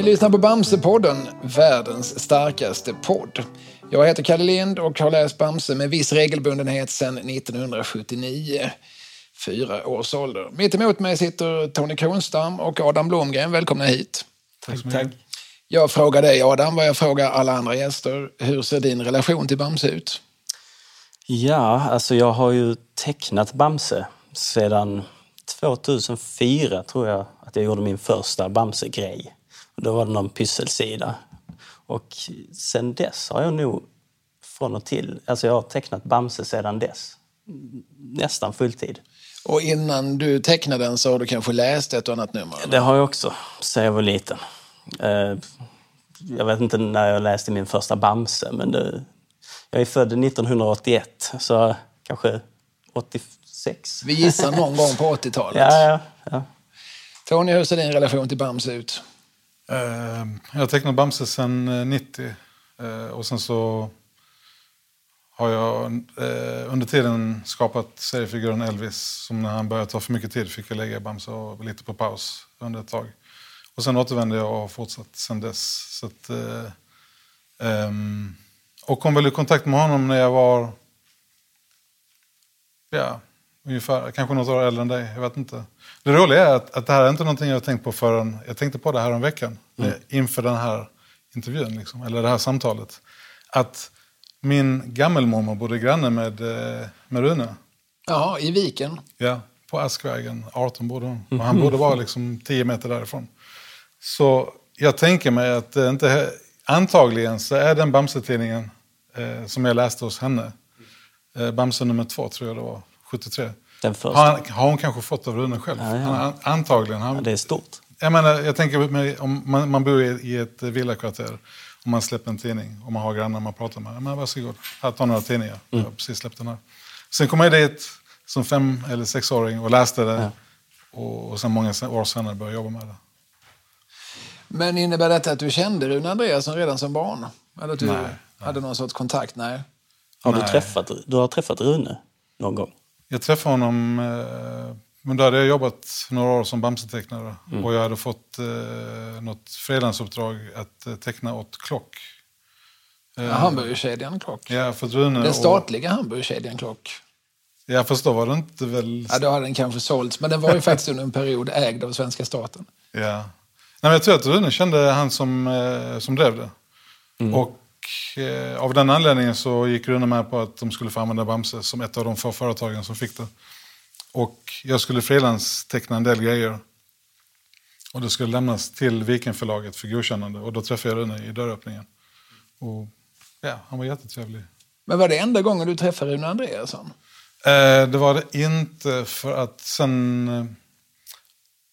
Ni lyssnar på Bamsepodden, världens starkaste podd. Jag heter Kalle Lind och har läst Bamse med viss regelbundenhet sedan 1979. Fyra års ålder. Mitt emot mig sitter Tony Kronstam och Adam Blomgren. Välkomna hit. Tack så mycket. Jag frågar dig Adam vad jag frågar alla andra gäster. Hur ser din relation till Bamse ut? Ja, alltså jag har ju tecknat Bamse sedan 2004 tror jag att jag gjorde min första Bamse-grej. Då var det någon pysselsida. Och sen dess har jag nog från och till, alltså jag har tecknat Bamse sedan dess. Nästan fulltid. Och innan du tecknade den så har du kanske läst ett och annat nummer? Eller? Det har jag också, sedan jag var liten. Eh, jag vet inte när jag läste min första Bamse, men det, jag är född 1981, så kanske 86. Vi gissar någon gång på 80-talet. Ja, ja, ja. Tony, hur ser din relation till Bamse ut? Eh, jag har tecknat Bamse sedan eh, 90. Eh, och sen så har jag under tiden skapat seriefiguren Elvis. Som när han började ta för mycket tid fick jag lägga Bamse och lite på paus under ett tag. Och sen återvände jag och har fortsatt sen dess. Så att, ehm, och kom väl i kontakt med honom när jag var ja, ungefär, kanske något år äldre än dig. Jag vet inte. Det roliga är att, att det här är inte någonting jag har tänkt på förrän jag tänkte på det här om veckan. eh, Inför den här intervjun, liksom, eller det här samtalet. Att min gammelmormor bodde granne med, eh, med Rune. Ja, i Viken. Ja, på Askvägen 18 bodde hon. Och han bodde bara liksom 10 meter därifrån. Så jag tänker mig att det inte, antagligen så är den Bamse-tidningen eh, som jag läste hos henne. Eh, Bamse nummer två tror jag det var, 73. Den första. Har, han, har hon kanske fått av Rune själv? Ja, ja. Han, an- antagligen. Han, Ja, det är stort. jag, menar, jag tänker om man, man bor i, i ett villakvarter och man släpper en tidning och man har grannar man pratar med. Men varsågod, här tar några tidningar. Jag har precis släppt den här. Sen kom jag dit som fem eller sexåring och läste det. Ja. Och, och sen många år senare började jag jobba med det. Men innebär detta att du kände Rune Andreasson redan som barn? Eller att du Nej, hade någon sorts kontakt? Nej. Har du Nej. träffat, du har träffat Rune någon gång? Jag träffade honom, eh, men då hade jag jobbat några år som Bamse-tecknare. Och jag hade fått eh, något frilansuppdrag att eh, teckna åt Klock. Eh, Ja, hamburgerkedjan Klock. Ja, för Rune Den och- statliga hamburgerkedjan Klock. Ja, fast då var det inte väl... Ja, då hade den kanske sålts, men den var ju faktiskt under en period ägd av svenska staten. Ja. Nej, men jag tror att Rune kände han som, eh, som drev det. Och eh, av den anledningen så gick Rune med på att de skulle få använda Bamse som ett av de få företagen som fick det. Och jag skulle frilansteckna en del grejer. Och det skulle lämnas till Vikenförlaget för godkännande. Och då träffade jag Rune i dörröppningen. Och ja, han var jättetrevlig. Men var det enda gången du träffade Rune Andreasson? Eh, det var det inte för att sen, eh,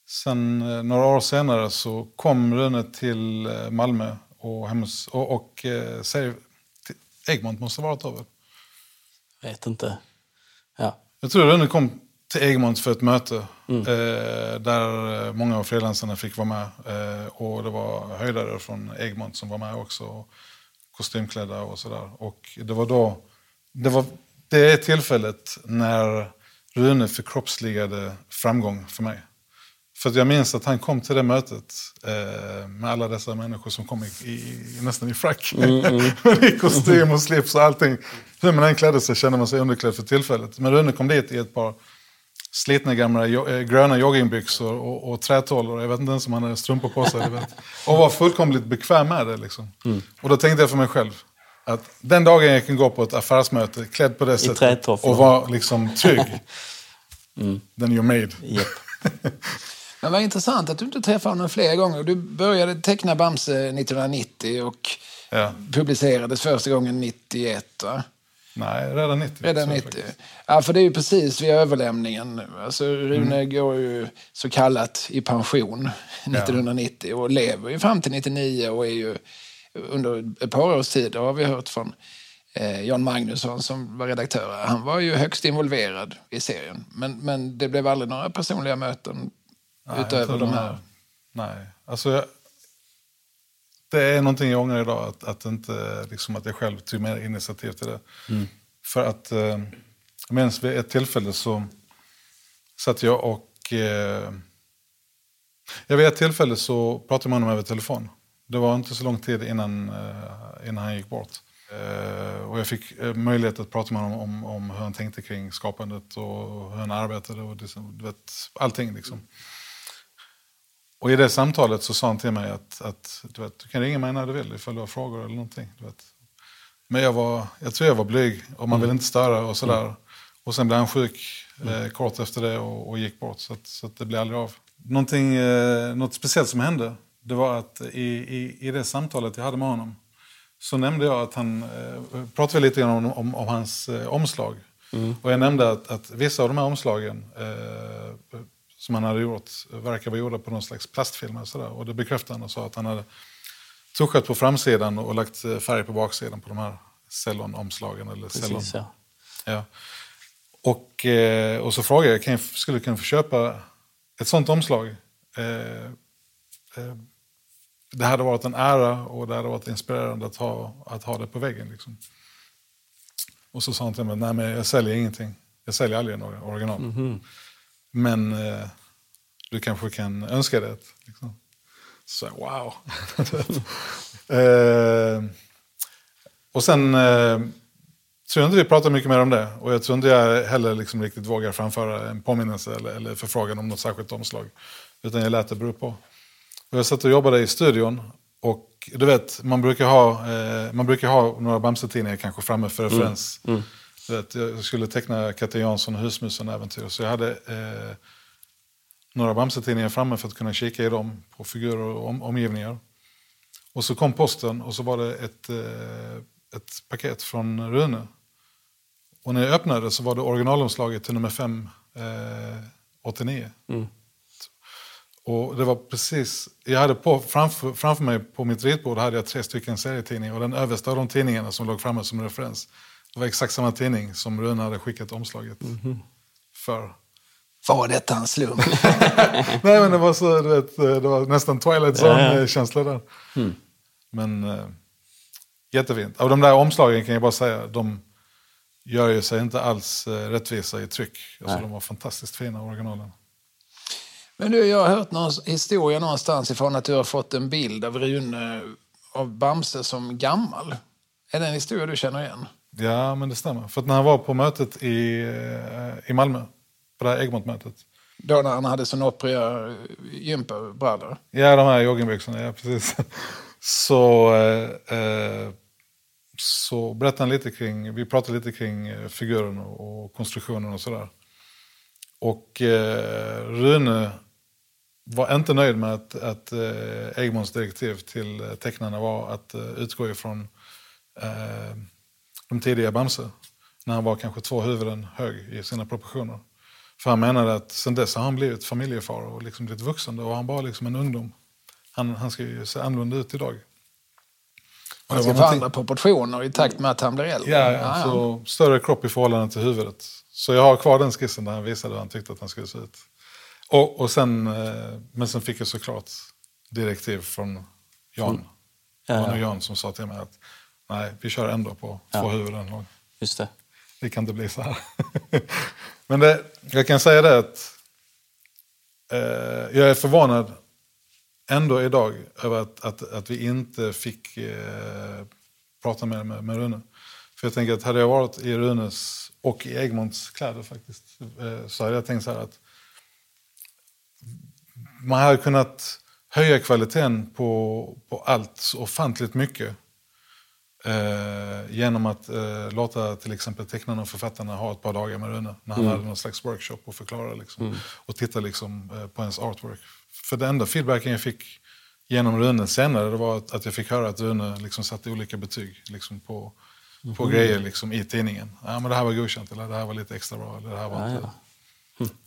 sen eh, några år senare så kom Rune till Malmö och, hennes, och, och eh, Egmont måste ha varit över. Vet inte. Ja. Jag tror Rune kom till Egmont för ett möte eh, där eh, många av frilansarna fick vara med. Eh, och det var höjdare från Egmont som var med också. Och kostymklädda och sådär. Och det var då, det var det tillfället när Rune förkroppsligade framgång för mig. För jag minns att han kom till det mötet eh, med alla dessa människor som kom i, i, nästan i frack. I kostym och slips och allting. Hur man än klädde sig kände man sig underklädd för tillfället. Men Rune kom dit i ett par slitna gamla jo, eh, gröna joggingbyxor och, och trätålor. Jag vet inte ens om han hade strumpor på sig. Och var fullkomligt bekväm med det. Liksom. Och då tänkte jag för mig själv att den dagen jag kan gå på ett affärsmöte klädd på det sättet och vara liksom trygg, then you're made. Japp. Men vad intressant att du inte träffade honom fler gånger. Du började teckna Bamse 1990 och Ja. publicerades första gången 91. Va? Nej, redan 90. Redan så 90. faktiskt. Ja, för det är ju precis vid överlämningen. nu. Alltså, Rune går ju så kallat i pension 1990 och lever ju fram till 99 och är ju under ett par års tid, har vi hört från eh, Jan Magnusson som var redaktör. Han var ju högst involverad i serien. Men, men det blev aldrig några personliga möten Nej, utöver de här. Nej, alltså jag, det är någonting jag ångrar idag. Att, att, inte, liksom, att jag själv tog mer initiativ till det. För att eh, minns vid ett tillfälle så satt jag och... Eh, jag vid ett tillfälle så pratade man med honom över telefon. Det var inte så lång tid innan, eh, innan han gick bort. Eh, och jag fick eh, möjlighet att prata med honom om, om hur han tänkte kring skapandet och hur han arbetade och du vet, allting. Liksom. Och i det samtalet så sa han till mig att, att du, vet, du kan ringa mig när du vill ifall du har frågor eller någonting. Du vet. Men jag, var, jag tror jag var blyg och man vill inte störa och sådär. Mm. Och sen blev han sjuk eh, kort efter det och, och gick bort. Så, att, så att det blev aldrig av. Någonting, eh, något speciellt som hände, det var att i, i, i det samtalet jag hade med honom så nämnde jag att han, eh, pratade lite grann om, om, om hans eh, omslag. Mm. Och jag nämnde att, att, vissa av de här omslagen eh, som han hade gjort verkar vara gjorda på någon slags plastfilm. Och, sådär. och det bekräftade han och sa att han hade tuschat på framsidan och lagt eh, färg på baksidan på de här cellonomslagen. Eller cellon. Precis, ja. ja. Och, eh, och så frågade jag, kan jag, skulle kunna få köpa ett sånt omslag? Eh, det hade varit en ära och det hade varit inspirerande att ha, att ha det på väggen. Liksom. Och så sa han till mig, nej men jag säljer ingenting. Jag säljer aldrig några original. Mm -hmm. Men eh, du kanske kan önska det. Liksom. Så wow. eh, och sen eh, tror jag inte vi pratar mycket mer om det. Och jag tror inte jag heller liksom riktigt vågar framföra en påminnelse eller, eller förfrågan om något särskilt omslag. Utan jag lät det bero på. Och jag satt och jobbade i studion. Och du vet, man brukar ha, eh, man brukar ha några Bamse-tidningar kanske framme för mm. referens. Mm. Mm. Vet, jag skulle teckna Katte Jansson och Husmusen-äventyr. Så jag hade eh, några Bamse-tidningar framme för att kunna kika i dem på figurer och om, omgivningar. Och så kom posten och så var det ett, eh, ett paket från Rune. Och när jag öppnade så var det originalomslaget till nummer 5, eh, 89. Mm. Och det var precis, jag hade på, framför, framför mig på mitt ritbord hade jag tre stycken serietidningar och den översta av de tidningarna som låg framme som referens det var exakt samma tidning som Rune hade skickat omslaget mm -hmm. för. Var detta en slump? Nej men det var, så, du vet, det var nästan Twilight Zone-känsla där. Mm. Men äh, jättefint. Av de där omslagen kan jag bara säga, de gör ju sig inte alls äh, rättvisa i tryck. Alltså, de var fantastiskt fina originalen. Men du, jag har hört någon historia någonstans ifrån att du har fått en bild av Rune av Bamse som gammal. Är det en historia du känner igen? Ja, men det stämmer. För när han var på mötet i, eh, i Malmö, på det här Egmont-mötet. Då när han hade synopria gympabrallor? Ja, de här joggingbyxorna, ja precis. Så, eh, eh, så berättade han lite kring, vi pratade lite kring eh, figuren och, och konstruktionen och sådär. Och eh, Rune var inte nöjd med att, att eh, Egmonts direktiv till tecknarna var att eh, utgå ifrån eh, de tidiga Bamse. När han var kanske två huvuden hög i sina proportioner. För han menade att sen dess har han blivit familjefar och liksom blivit vuxen. Och han var liksom en ungdom. Han, han ska ju se annorlunda ut idag. Han ska få andra proportioner i takt med att han blir äldre. Ja, ja, ja. Så större kropp i förhållande till huvudet. Så jag har kvar den skissen där han visade hur han tyckte att han skulle se ut. Och, och sen, eh, men sen fick jag såklart direktiv från Jan. Mm. Ja, ja. Jan som sa till mig att Nej, vi kör ändå på två ja. huvuden. Just det. Det kan inte bli så här. Men det, jag kan säga det att eh, jag är förvånad ändå idag över att, att, att vi inte fick eh, prata med, med, med Rune. För jag tänker att hade jag varit i Runes och i Egmonts kläder faktiskt eh, så hade jag tänkt så här att man hade kunnat höja kvaliteten på, på allt ofantligt mycket Eh, genom att eh, låta till exempel tecknarna och författarna ha ett par dagar med Rune när han mm. hade någon slags workshop och förklara liksom, mm. och titta liksom, eh, på ens artwork. För den enda feedbacken jag fick genom Rune senare det var att, att jag fick höra att Rune liksom satte olika betyg liksom, på, mm. på grejer liksom, i tidningen. Ja, men det här var godkänt, eller det här var lite extra bra. Eller det här var ja, inte... ja.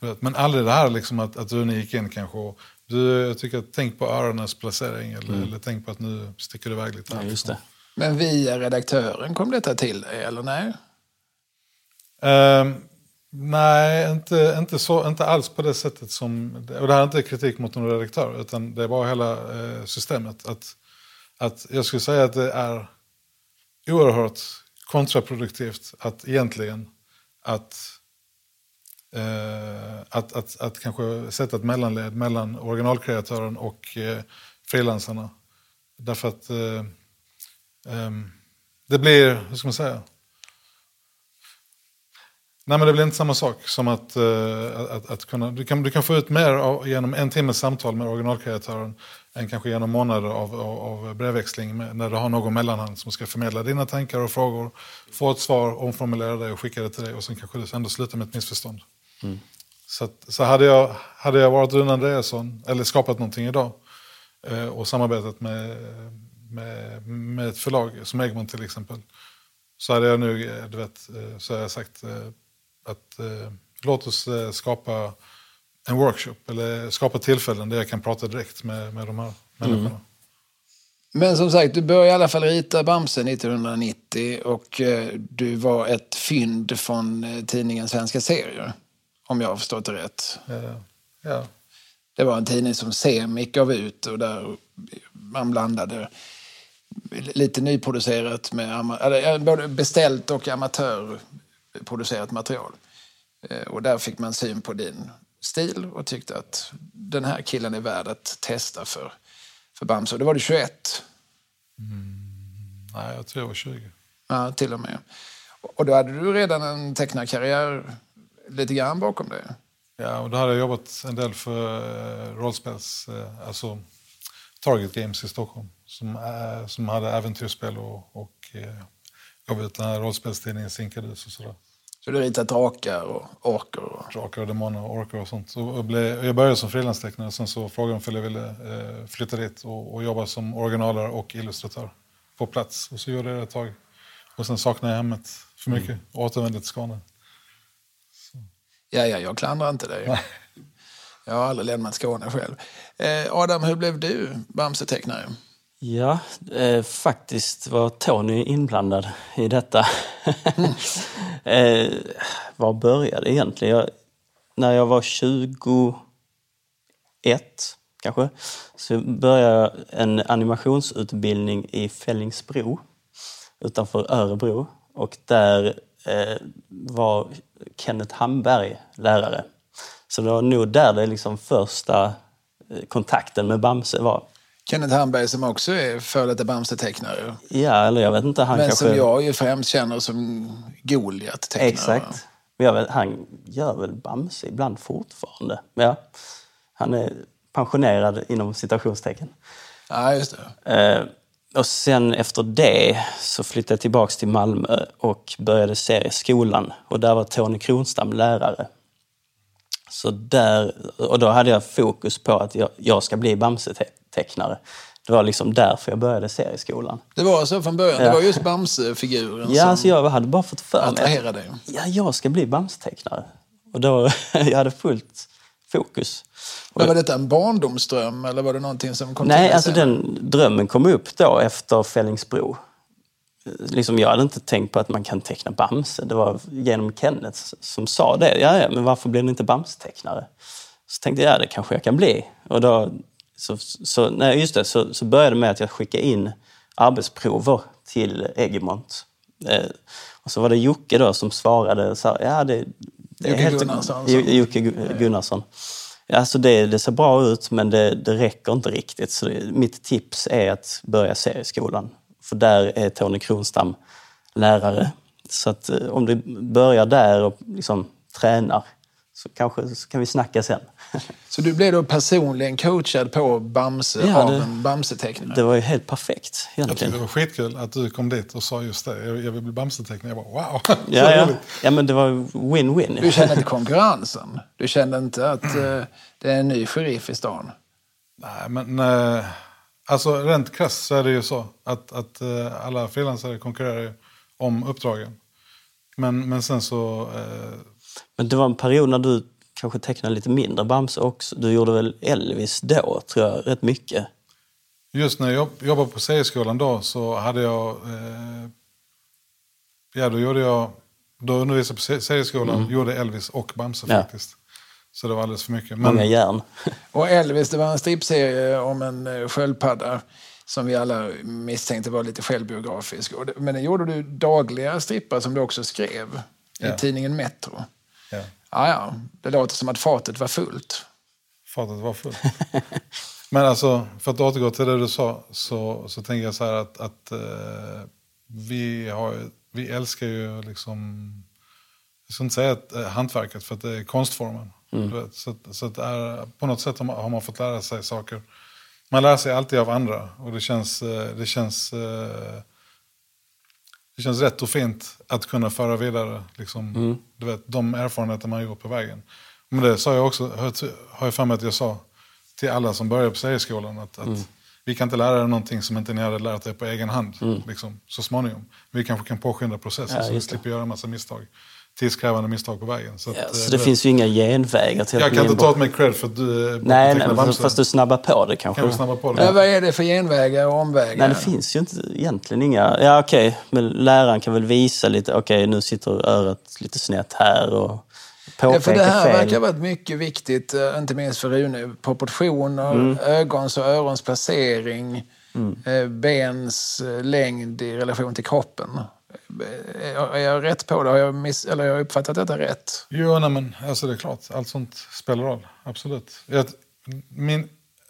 Mm. Men aldrig det här liksom, att, att Rune gick in kanske och du, jag tycker tänk på öronens placering eller, mm. eller tänk på att nu sticker du iväg lite. Här, ja, just liksom. det. Men via redaktören kom detta till dig, eller nej? Um, nej, inte, inte, så, inte alls på det sättet som... Och det här är inte kritik mot någon redaktör, utan det var hela uh, systemet. Att, att jag skulle säga att det är oerhört kontraproduktivt att egentligen att, uh, att, att, att kanske sätta ett mellanled mellan originalkreatören och eh, frilansarna Därför att eh, det blir, hur ska man säga? Nej, men det blir inte samma sak som att, eh, att, att kunna... Du kan, du kan få ut mer av, genom en timmes samtal med originalkreatören än kanske genom månader av, av, av brevväxling med, när du har någon mellanhand som ska förmedla dina tankar och frågor, få ett svar, omformulera det och skicka det till dig och sen kanske det ändå slutar med ett missförstånd. Mm. Så, att, så hade, jag, hade jag varit Rune Andreasson, eller skapat någonting idag eh, och samarbetat med, med, med ett förlag som Egmont till exempel, så hade jag nu, eh, du vet, eh, så hade jag sagt eh, att låt oss skapa en workshop eller skapa tillfällen där jag kan prata direkt med, med de här människorna. Mm. Men som sagt, du började i alla fall rita Bamse 1990 och du var ett fynd från tidningen Svenska serier. Om jag har förstått det rätt. Eh, ja. Det var en tidning som Semik gav ut och där man blandade lite nyproducerat med eller, både beställt och amatörproducerat material. Eh, och där fick man syn på din stil och tyckte att den här killen är värd att testa för, för Bamse. Då var du 21. Nej, jag tror jag var 20. Ja, till och med. Och då hade du redan en tecknarkarriär lite grann bakom dig. Ja, och då hade jag jobbat en del för eh, rollspels, eh, alltså Target Games i Stockholm. Som, eh, som hade äventyrsspel och, och eh, gav ut den här rollspelstidningen Sinkadus och sådär. Så du har ritat drakar och orker? Och... Drakar och demoner och orker och sånt. Så jag, blev, jag började som frilanstecknare, sen så frågade de om jag ville eh, flytta dit och, och jobba som originalare och illustratör på plats. Och så gjorde jag det ett tag. Och sen saknade jag hemmet för mycket och återvände till Skåne. Ja, ja, jag klandrar inte dig. Jag har aldrig lämnat Skåne själv. Eh, Adam, hur blev du Bamse-tecknare? Ja, eh, faktiskt var Tony inblandad i detta. eh, var började egentligen? Jag, när jag var 21 kanske, så började jag en animationsutbildning i Fällingsbro utanför Örebro. Och där eh, var Kenneth Hamberg lärare. Så det var nog där det liksom första eh, kontakten med Bamse var. Kenneth Hamberg som också är före detta Bamse-tecknare. Ja, eller jag vet inte. Han Men kanske... som jag ju främst känner som Goliat-tecknare. Exakt. Men vet, han gör väl Bamse ibland fortfarande. Ja. Han är pensionerad inom citationstecken. Ja, just det. Eh, och sen efter det så flyttade jag tillbaks till Malmö och började serieskolan. Och där var Tony Kronstam lärare. Så där, och då hade jag fokus på att jag, jag ska bli Bamse-tecknare. Det var liksom därför jag började serieskolan. Det var så från början? Ja. Det var just Bamse-figuren Ja, som alltså jag hade bara fått för mig dig? ja, jag ska bli Bamse-tecknare. Och då, jag hade fullt fokus. Men var detta en barndomsdröm eller var det någonting som kom Nej, alltså den drömmen kom upp då efter Fällingsbro. Liksom jag hade inte tänkt på att man kan teckna Bamse. Det var genom Kenneth som sa det. Ja, men varför blir du inte Bamse-tecknare? Så tänkte jag, ja det kanske jag kan bli. Och då, så, så, nej, just det, så, så började det med att jag skickade in arbetsprover till Egmont. Eh, och så var det Jocke då som svarade så här, ja det, det Jocke helt- Gunnarsson, Jocke Gu- Gunnarsson. Alltså det, det ser bra ut men det, det räcker inte riktigt. Så det, mitt tips är att börja serieskolan. För där är Tony Kronstam lärare. Så att eh, om du börjar där och liksom tränar så kanske så kan vi snacka sen. Så du blev då personligen coachad på Bamse Ja, av det- en Bamse-tecknare? Det var ju helt perfekt egentligen. det var skitkul att du kom dit och sa just det. Jag, jag vill bli Bamse-tecknare. Jag bara wow! Ja, ja. ja, men det var ju win-win. Du kände inte konkurrensen? Du kände inte att eh, det är en ny sheriff i stan? Nej, men eh, alltså rent krasst så är det ju så att, att eh, alla frilansare konkurrerar om uppdragen. Men, men sen så... Men det var en period när du kanske tecknade lite mindre Bamse också. Du gjorde väl Elvis då, tror jag, rätt mycket. just när jag jobb- jobbade på serieskolan då så hade jag... Eh, ja, då gjorde jag... Då undervisade jag på se- serieskolan, gjorde Elvis och Bamse Ja. faktiskt. Så det var alldeles för mycket. Men, Många järn. Och Elvis, det var en stripserie om en eh, sköldpadda som vi alla misstänkte var lite självbiografisk. Men den gjorde du dagliga strippar som du också skrev i Ja. tidningen Metro. Ja, Ja, det låter som att fatet var fullt. fatet var fullt. Men alltså, för att återgå till det du sa, så, så tänker jag så här att, att eh, vi, har, vi älskar ju liksom, jag ska inte säga att, eh, hantverket för att det är konstformen. Mm. Du vet, så så att det är, på något sätt har man, har man fått lära sig saker. Man lär sig alltid av andra och det känns, eh, det känns, eh, det känns rätt och fint att kunna föra vidare liksom, Mm. du vet, de erfarenheter man gjort på vägen. Men det sa jag också, har- jag för mig att jag sa till alla som börjar på serieskolan att, att Mm. Vi kan inte lära er någonting som inte ni hade lärt er på egen hand liksom, så småningom. Vi kanske kan påskynda processen Mm. Ja, så vi det. slipper göra en massa misstag. Tidskrävande misstag på vägen. Så, att, Ja, eh, så det finns ju inga genvägar till Jag kan inte ta åt mig cred för att du på Nej, att nej fast, du snabbar på det kanske. Kan snabba på det? Men vad är det för genvägar och omvägar? Nej, det finns ju inte egentligen inga... Ja, okej, men läraren kan väl visa lite. Okej, nu sitter örat lite snett här och påpeka Ja, för det här fel. verkar varit mycket viktigt, eh, inte minst för Rune. Proportioner, Mm. ögons och örons placering, eh, bens eh, längd i relation till kroppen. Är jag rätt på det? Har jag, miss, eller har jag uppfattat detta rätt? Jo, nej, men alltså det är klart. Allt sånt spelar roll. Absolut. Jag, min,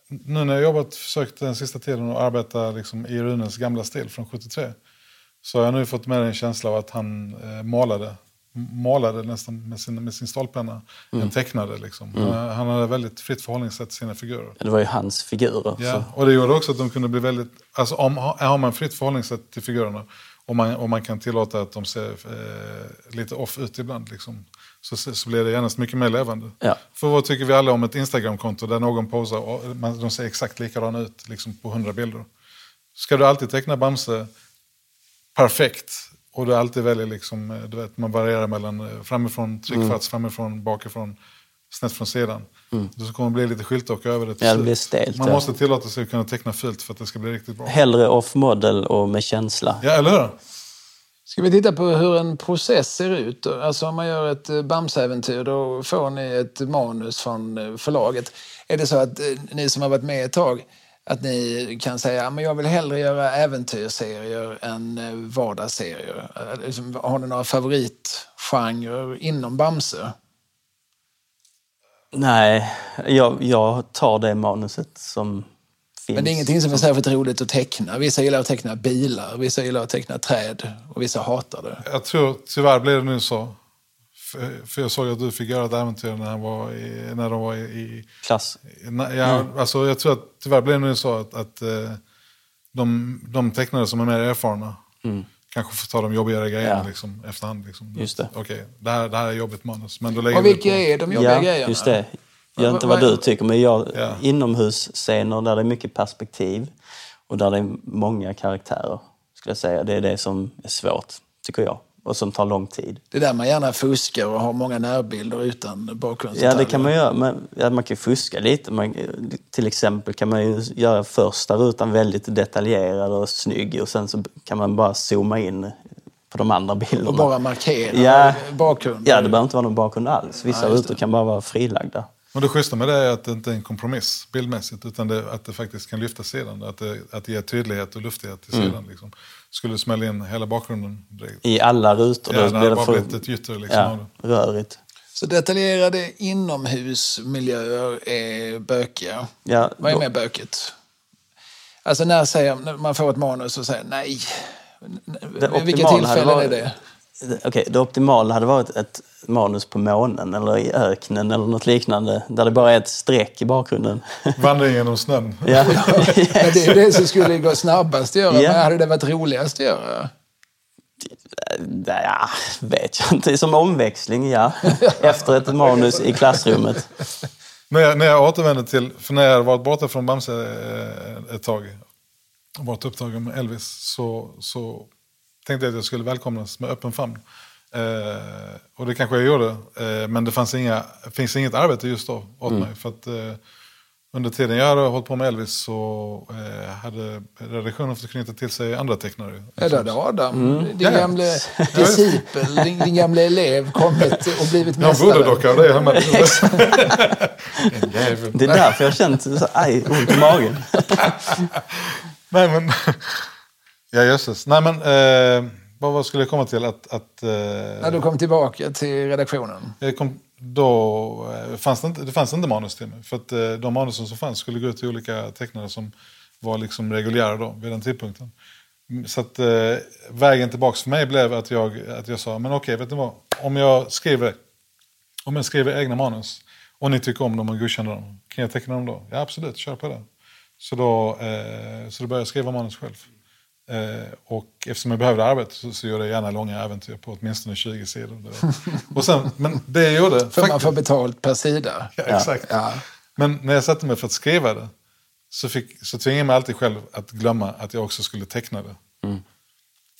nu när jag jobbat, försökt den sista tiden att arbeta liksom, i Runes gamla stil från 73. Så har jag nu fått med en känsla av att han eh, målade. Målade nästan med sin, med sin stålpenna. En tecknade liksom. Han, han hade väldigt fritt förhållningssätt till sina figurer. Det var ju hans figurer. Ja, Så. och det gjorde också att de kunde bli väldigt... Alltså om, har man fritt förhållningssätt till figurerna och man, och man kan tillåta att de ser eh, lite off ut ibland, liksom, så, så blir det genast mycket mer levande. Ja. För vad tycker vi alla om ett Instagramkonto där någon posar och man, de ser exakt likadana ut liksom, på hundra bilder? Ska du alltid teckna Bamse perfekt och du alltid väljer, liksom, eh, du vet, man varierar mellan eh, framifrån, tryckfats, framifrån, bakifrån, snett från sidan. Så kommer det bli lite skyltdock över det till Ja, det blir stelt, Man ja. måste tillåta sig att kunna teckna fult för att det ska bli riktigt bra. Hellre off-model och med känsla. Ja, eller hur? Ska vi titta på hur en process ser ut? Alltså om man gör ett eh, Bamse-äventyr då får ni ett manus från förlaget. Är det så att ni som har varit med ett tag att ni kan säga att jag vill hellre göra äventyrsserier än eh, vardagsserier? Eh, liksom, Har ni några favoritgenrer inom Bamse? Nej, jag, jag tar det manuset som finns. Men det är ingenting som är särskilt roligt att teckna. Vissa gillar att teckna bilar, vissa gillar att teckna träd och vissa hatar det. Jag tror tyvärr blir det nu så. För, jag såg att du fick göra ett äventyr när, han var i, när de var i... i Klass. ja, alltså, jag tror att tyvärr blir det nu så att, att eh, de, de tecknare som är mer erfarna kanske får ta de jobbigare grejerna Mm. Ja. liksom, efterhand. Liksom. Just det. Okej, det, här, det här är jobbigt manus. Men då lägger Och vi vilka på. är de jobbiga Ja, grejerna? just det. Jag vet inte Vad- du tycker, men jag, Ja. inomhusscener där det är mycket perspektiv och där det är många karaktärer, skulle jag säga. Det är det som är svårt, tycker jag. Och som tar lång tid. Det är där man gärna fuskar och har många närbilder utan bakgrundsdetaljer. Ja, det kan man göra. Men, ja, man kan fuska lite. Man, till exempel kan man ju göra första rutan väldigt detaljerad och snygg och sen så kan man bara zooma in på de andra bilderna. Och bara markera Ja. bakgrunden. Ja, det behöver inte vara någon bakgrund alls. Vissa Ja, rutor kan bara vara frilagda. Men det schyssta med det är att det inte är en kompromiss bildmässigt utan det, att det faktiskt kan lyfta sidan. Att det, att det ger tydlighet och luftighet till Mm. sidan. Liksom. Skulle du smälla in hela bakgrunden. I alla rutor. Ja, då det blir hade det bara blivit ett gytter liksom. ja, det. rörigt. Så detaljerade inomhusmiljöer är bökiga. Ja, Vad är mer bökigt? Alltså när, säger, när man får ett manus och säger nej. Vid vilka tillfällen varit- är det? Okej, det optimala hade varit ett manus på månen eller i öknen eller något liknande. Där det bara är ett streck i bakgrunden. Vandring genom snön. ja. Men det är det som skulle gå snabbast att göra. Ja. Men hade det varit roligast att göra? ja, vet jag inte. Som omväxling, ja. Efter ett manus i klassrummet. När jag, när jag återvände till, för när jag varit borta från Bamse eh, ett tag och varit upptagen med Elvis så, så tänkte jag att jag skulle välkomnas med öppen famn. Eh, och det kanske jag gjorde, eh, men det fanns inga, finns inget arbete just då åt mig. För att, eh, under tiden jag hade hållit på med Elvis så eh, hade redaktionen fått knyta till sig andra tecknare. Ja, då hade Adam, din Ja, gamle discipel, din, din gamle elev kommit och blivit Jag har mästare. voodoo-docka av dig hemma. Det är därför jag har känt så, aj, ont i magen. Nej men, ja jösses. Nej men, eh, vad, vad skulle jag komma till? Att, att, eh, När du kom tillbaka till redaktionen. jag kom, då eh, fanns det, inte, det fanns inte manus till mig. För att eh, de manusen som fanns skulle gå ut till olika tecknare som var liksom reguljära då, vid den tidpunkten. Mm, Så att eh, vägen tillbaka för mig blev att jag, att jag sa, men okej, vet ni vad? Om jag skriver, om jag skriver egna manus och ni tycker om dem och godkänner dem, kan jag teckna dem då? Ja, absolut, kör på det. Så då, eh, så då började jag skriva manus själv. Eh, och eftersom jag behövde arbete så, så gjorde jag gärna långa äventyr på åtminstone 20 sidor. Och sen, men det jag gjorde... För man faktiskt- får betalt per sida. Ja, exakt. Ja. Men när jag satte mig för att skriva det så, fick, så tvingade jag mig alltid själv att glömma att jag också skulle teckna det.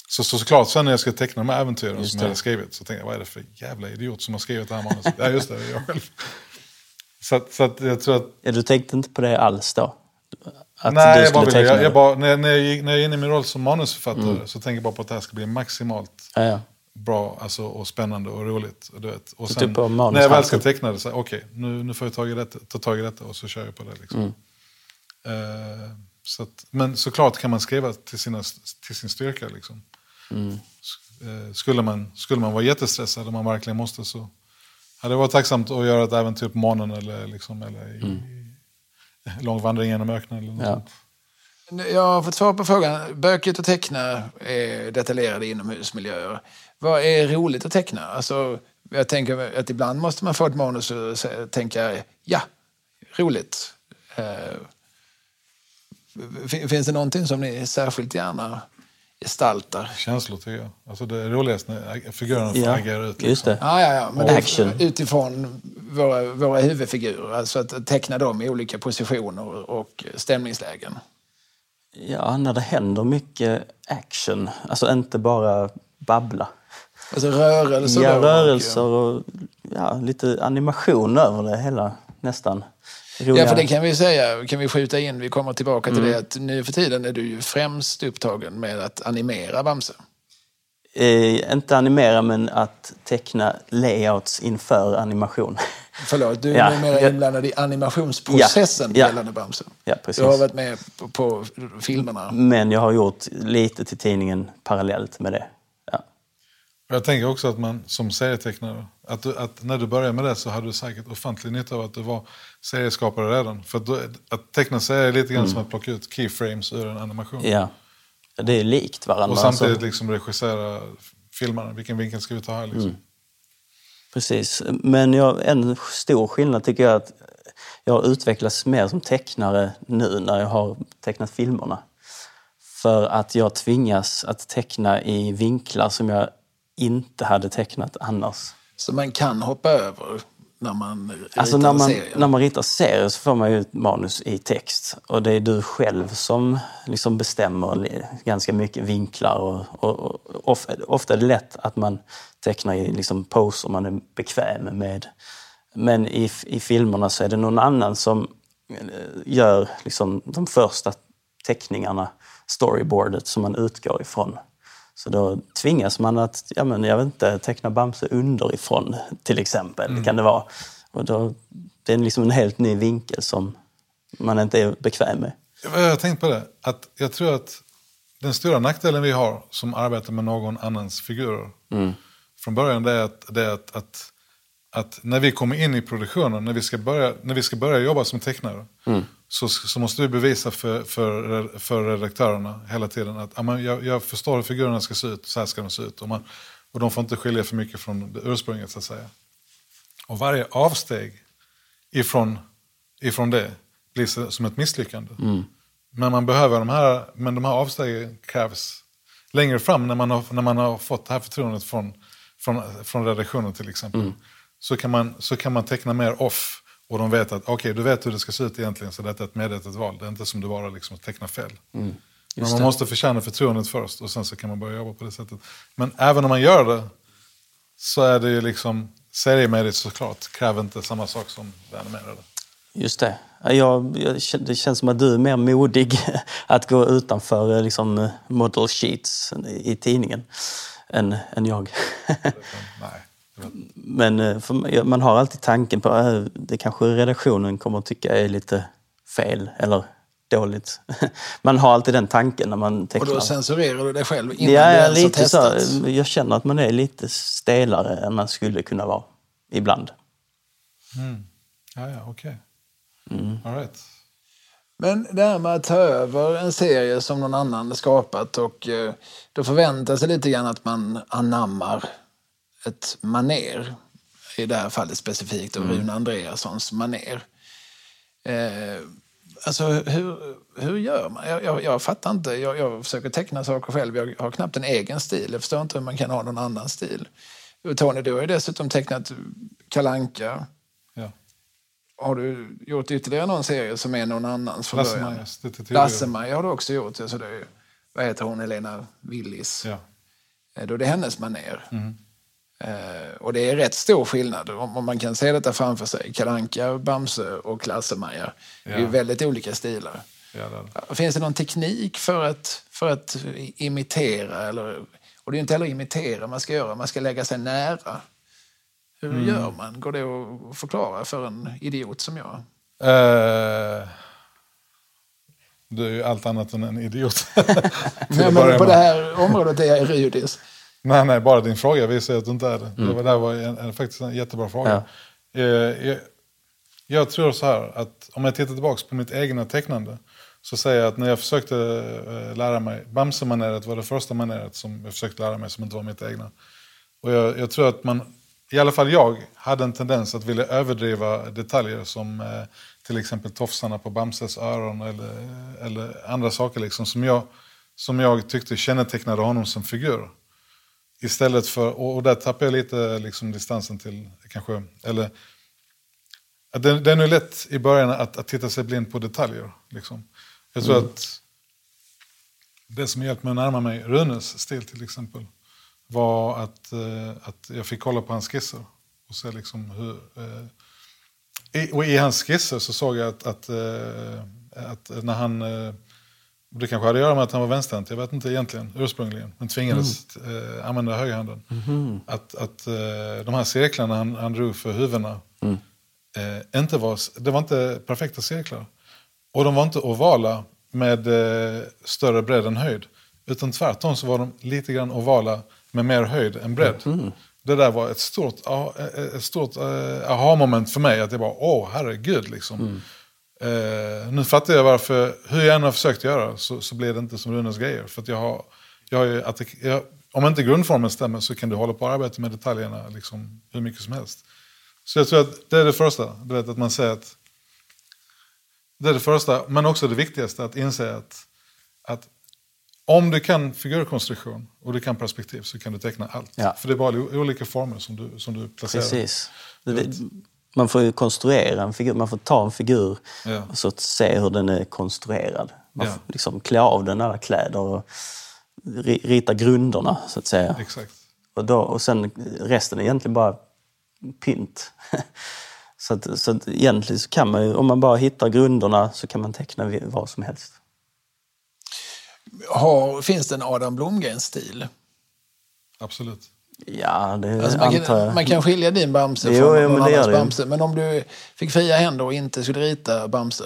Så, så såklart sen när jag skulle teckna de här äventyren Just som det. jag hade skrivit så tänkte jag vad är det för jävla idiot som har skrivit det här manuset? ja just det, det är jag själv. Så, så att jag tror att Ja, du tänkte inte på det alls då? Att Nej, jag bara jag, jag bara, när, jag- när, jag, när jag är inne i min roll som manusförfattare så tänker jag bara på att det här ska bli maximalt Ja, ja. bra alltså, och spännande och roligt. Du vet. och Så sen, typ när jag väl ska teckna det, så okej, nu, nu får jag tag i detta, ta tag i detta och så kör jag på det. Liksom. Mm. Eh, så att, men såklart kan man skriva till, sina, till sin styrka. Liksom. Mm. Eh, skulle, man, skulle man vara jättestressad och man verkligen måste så hade det varit tacksamt att göra ett äventyr på månen eller, liksom, eller i, i lång vandring genom öknen. Eller något Ja. sånt. Jag har fått svar på frågan. Bökigt att teckna är detaljerade inomhusmiljöer. Vad är roligt att teckna? Alltså, jag tänker att ibland måste man få ett manus och tänka ja, roligt. Eh, fin- Finns det någonting som ni särskilt gärna gestaltar? Känslor tycker jag. Alltså det är roligast när figurerna Ja, agera ut. liksom. just det. Ja, ja, ja. Men Action. utifrån våra, våra huvudfigurer. Alltså att teckna dem i olika positioner och stämningslägen. Ja, när det händer mycket action. Alltså inte bara babbla. Alltså rörelser. Ja, rörelser och ja, lite animation över det hela nästan. Roliga- Ja, för det kan vi säga, kan vi skjuta in, vi kommer tillbaka till det, att nu för tiden är du ju främst upptagen med att animera Bamse. eh, inte animera, men att teckna layouts inför animation. Förlåt, du är Ja, numera jag- inblandad i animationsprocessen Ja, ja. gällande Bamse. Ja, precis. Du har varit med på, på filmerna. Men jag har gjort lite till tidningen parallellt med det. Ja. Jag tänker också att man som serietecknare, att, du, att när du började med det så hade du säkert ofantlig nytta av att du var serieskapare redan. För att, då, att teckna serier är lite grann som att plocka ut keyframes ur en animation. ja. Det är likt varandra. Och samtidigt alltså. liksom regissera filmerna. Vilken vinkel ska vi ta här liksom? Precis. Men jag, en stor skillnad tycker jag att jag har utvecklats mer som tecknare nu när jag har tecknat filmerna. För att jag tvingas att teckna i vinklar som jag inte hade tecknat annars. Så man kan hoppa över när man ritar Alltså när man, serier. när man ritar serier så får man ju ett manus i text. Och det är du själv som liksom bestämmer ganska mycket vinklar. Och, och, och ofta, är det lätt att man tecknar i liksom poser man är bekväm med. Men i, i filmerna så är det någon annan som eh, gör liksom de första teckningarna, storyboardet som man utgår ifrån. Så då tvingas man att, ja men jag vet inte, teckna Bamse underifrån till exempel, kan det vara. Och då, det är liksom en helt ny vinkel som man inte är bekväm med. Jag har tänkt på det, att jag tror att den stora nackdelen vi har som arbetar med någon annans figurer från början det är att, det är att, att, att när vi kommer in i produktionen, när vi ska börja, när vi ska börja jobba som tecknare, så, så måste vi bevisa för, för, för redaktörerna hela tiden att ja, men jag, jag förstår hur figurerna ska se ut, så här ska de se ut. Och, man, och de får inte skilja för mycket från det ursprunget så att säga. Och varje avsteg ifrån, ifrån det blir som ett misslyckande. Men man behöver de här, men de här avstegen krävs längre fram när man har, när man har fått det här förtroendet från, från, från redaktionen till exempel. Så, kan man, så kan man teckna mer off och de vet att okej, du vet hur det ska se ut egentligen så detta är ett medvetet val. Det är inte som du bara liksom tecknar fel. Men man måste förtjäna förtroendet först och sen så kan man börja jobba på det sättet. Men även om man gör det så är det ju liksom seriemässigt såklart kräver inte samma sak som det animerade. Just det. Ja, Jag, jag, det känns som att du är mer modig att gå utanför eh, liksom, model sheets i tidningen än, än jag. Nej. Men eh, för, man har alltid tanken på att det kanske redaktionen kommer att tycka är lite fel eller dåligt. Man har alltid den tanken när man Och tecknar. då censurerar du dig själv innan ja, du ens har lite så. testat. Jag känner att man är lite stelare än man skulle kunna vara ibland. Mm. Ja, ja, okej. Okay. All right. Men det här med att ta över en serie som någon annan skapat och eh, då förväntar sig lite grann att man anammar ett maner. I det här fallet specifikt av mm. Rune Andreassons maner. Eh, alltså hur, hur gör man? Jag, jag, jag fattar inte. Jag, jag, försöker teckna saker själv. Jag har knappt en egen stil. Jag förstår inte hur man kan ha någon annan stil. Tony, du har ju dessutom tecknat Kalanka. Ja. Har du gjort ytterligare någon serie som är någon annans från. Lasse-Maja har du också gjort. Alltså det vad heter hon? Helena Willis. Ja. Eh, då är det hennes maner. Mm. Eh, och det är rätt stor skillnad om, man kan se detta framför sig. Kalanka, Bamse och Lasse-Maja. Ja. Det är ju väldigt olika stilar. Ja, Finns det någon teknik för att, för att imitera? Eller, och det är inte heller imitera man ska göra, man ska lägga sig nära. Hur mm. gör man? Går det att förklara för en idiot som jag? Uh, du är ju allt annat än en idiot. nej, men på det här området är jag erudis. Nej, nej, bara din fråga visar att du inte är det. Mm. Det, var, var en, en, faktiskt en jättebra fråga. Ja. Uh, jag, jag, tror så här, att om jag tittar tillbaka på mitt egna tecknande så säger jag att när jag försökte uh, lära mig, Bamse-maneret var det första maneret som jag försökte lära mig som inte var mitt egna. Och jag, jag tror att man i alla fall jag, hade en tendens att vilja överdriva detaljer som eh, till exempel tofsarna på Bamses öron eller, eller andra saker liksom, som, jag, som jag tyckte kännetecknade honom som figur. Istället för, och, och där tappade jag lite liksom, distansen till, kanske, eller det, det är nog lätt i början att, att titta sig blind på detaljer. Liksom. Jag tror mm. att det som hjälpt mig att närma mig Runes stil till exempel var att, eh, att jag fick kolla på hans skisser. Och se liksom hur, eh, i, och i hans skisser så såg jag att, att, eh, att när han... Eh, det kanske hade att göra med att han var vänsterhänt, jag vet inte egentligen ursprungligen. Men tvingades mm. eh, använda högerhanden. Mm. Att, att eh, de här cirklarna han, han drog för huvudena mm. eh, inte var, det var inte perfekta cirklar. Och de var inte ovala med eh, större bredd än höjd. Utan tvärtom så var de lite grann ovala med mer höjd än bredd. Mm. Det där var ett stort, ett stort uh, aha-moment för mig. Att jag bara, åh herregud liksom. Uh, nu fattar jag varför, hur jag än har försökt göra så, så blir det inte som Runes grejer. För jag har, jag har ju, att jag, om inte grundformen stämmer så kan du hålla på och arbeta med detaljerna liksom, hur mycket som helst. Så jag tror att det är det första, du vet att man säger att det är det första, men också det viktigaste, att inse att, att om du kan figurkonstruktion och du kan perspektiv så kan du teckna allt. Ja. För det är bara olika former som du, som du placerar. Precis. Man får ju konstruera en figur, man får ta en figur ja. och så se hur den är konstruerad. Man får liksom klä av den alla kläder och rita grunderna så att säga. Exakt. Och, då, och sen resten är egentligen bara pynt. så att, så att egentligen så kan man ju, om man bara hittar grunderna så kan man teckna vad som helst. Har, finns det en Adam Blomgren-stil? Absolut. Ja, det alltså man, antar kan, jag. man kan skilja din Bamse jo, från någon annans Bamse. Men om du fick fria händer och inte skulle rita Bamse?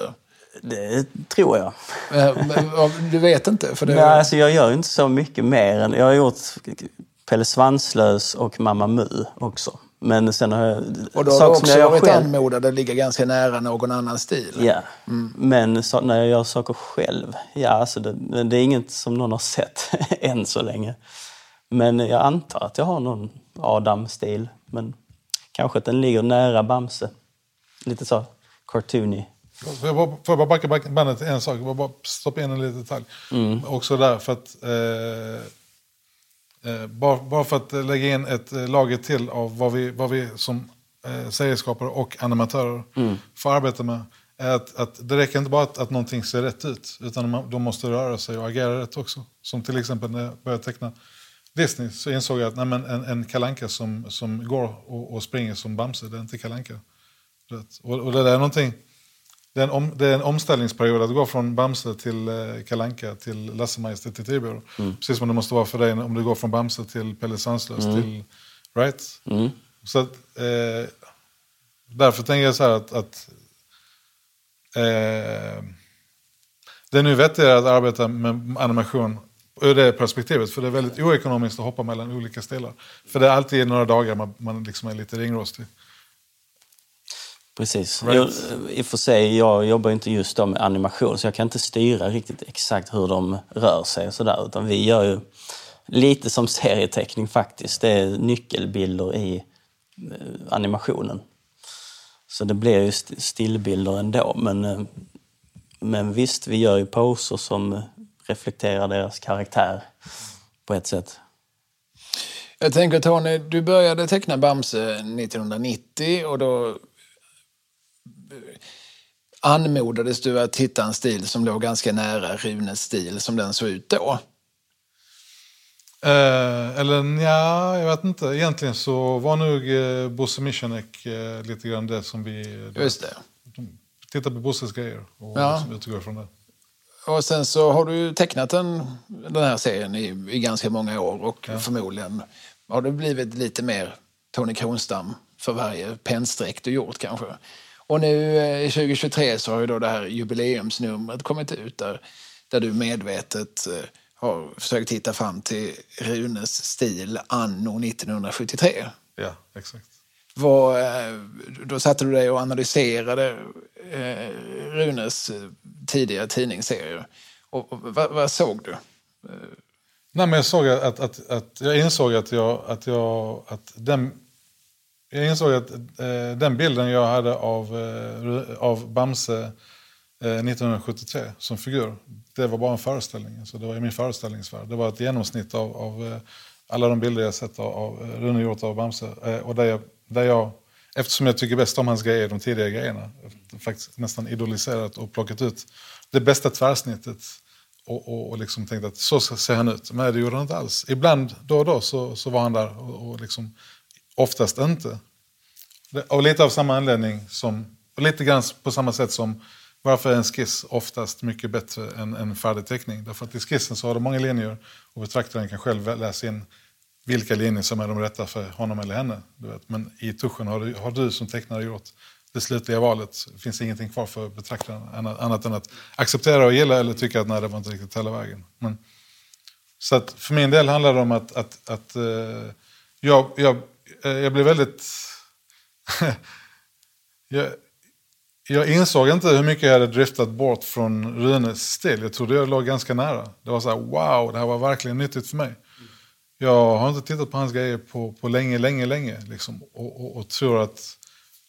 Det tror jag. Eh, du vet inte? För det... Nej, alltså jag gör inte så mycket mer än... Jag har gjort Pelle Svanslös och Mamma Mu också. Men sen har jag... Och då har du också varit själv... anmodad att ligga ganska nära någon annan stil? Ja, mm. men så, när jag gör saker själv, ja alltså det, det är inget som någon har sett än så länge. Men jag antar att jag har någon Adam-stil. Men kanske att den ligger nära Bamse. Lite så cartoony. Får jag bara, får jag bara backa, backa bandet en sak? Jag bara stoppa in en liten detalj. Mm. Också där, för att... Eh, Eh, bara, bara för att lägga in ett eh, lager till av vad vi, vad vi som eh, serieskapare och animatörer mm. får arbeta med. Är att, att det räcker inte bara att, att någonting ser rätt ut, utan man, de måste röra sig och agera rätt också. Som till exempel när jag började teckna Disney så insåg jag att nej, men en, en kalanka som, som går och, och springer som Bamse, det är inte kalanka. Och, och det där är någonting det är, en om, det är en omställningsperiod att gå från Bamse till eh, Kalanka till Lasse-Majas till Tibor. Mm. Precis som det måste vara för dig om du går från Bamse till Pelle Sandslös mm. till... Right? Mm. Så att, eh, därför tänker jag så här att... att eh, det är nu vettigare att arbeta med animation ur det perspektivet. För det är väldigt oekonomiskt att hoppa mellan olika stilar. För det är alltid några dagar man, man liksom är lite ringrostig. Precis. Right. Jag, I och för sig, jag jobbar inte just med animation så jag kan inte styra riktigt exakt hur de rör sig och sådär. Utan vi gör ju lite som serieteckning faktiskt. Det är nyckelbilder i eh, animationen. Så det blir ju st- stillbilder ändå. Men, eh, men visst, vi gör ju poser som reflekterar deras karaktär på ett sätt. Jag tänker Tony, du började teckna Bamse 1990 och då anmodades du att hitta en stil som låg ganska nära Runes stil som den såg ut då. Eh, eller ja, jag vet inte. Egentligen så var nog eh, Bosse Michanek eh, lite grann det som vi... Just det. Titta på Bosses grejer och Ja. utgår från det. Och sen så har du tecknat den, den här serien i, i ganska många år och förmodligen har det blivit lite mer Tony Kronstam för varje pennstreck du gjort kanske. Och nu eh, i 2023 så har ju då det här jubileumsnumret kommit ut där, där du medvetet eh, har försökt hitta fram till Runes stil anno 1973. Ja, exakt. Vad, eh, då satte du dig och analyserade eh, Runes eh, tidiga tidningsserier. Och, och, vad, vad såg du? Eh. Nej, men jag såg att, att, att att jag insåg att jag, att jag, att den, jag insåg att eh, den bilden jag hade av, eh, av Bamse eh, 1973 som figur, det var bara en föreställning. Alltså det var i min föreställningsvärld. Det var ett genomsnitt av, av eh, alla de bilder jag sett av, av eh, Rune gjort av Bamse. Eh, och där jag, där jag, eftersom jag tycker bäst om hans grejer, de tidiga grejerna, faktiskt nästan idoliserat och plockat ut det bästa tvärsnittet och, och, och liksom tänkt att så ser han ut. Men det gjorde han inte alls. Ibland, då och då, så, så var han där och, och liksom, oftast inte. Av och lite av samma anledning som, och lite grann på samma sätt som varför är en skiss oftast mycket bättre än en färdig teckning? Därför att i skissen så har du många linjer och betraktaren kan själv läsa in vilka linjer som är de rätta för honom eller henne. Du vet. Men i tuschen har du, har du som tecknare gjort det slutliga valet. Det finns ingenting kvar för betraktaren annat, annat än att acceptera och gilla eller tycka att nej, det var inte riktigt hela vägen. Men, så att för min del handlar det om att, att, att eh, jag, jag, eh, jag blev väldigt... jag, jag insåg inte hur mycket jag hade driftat bort från Runes stil. Jag trodde jag låg ganska nära. Det var så här, wow, det här var verkligen nyttigt för mig. Jag har inte tittat på hans grejer på, på länge, länge, länge. Liksom, och, och, och tror att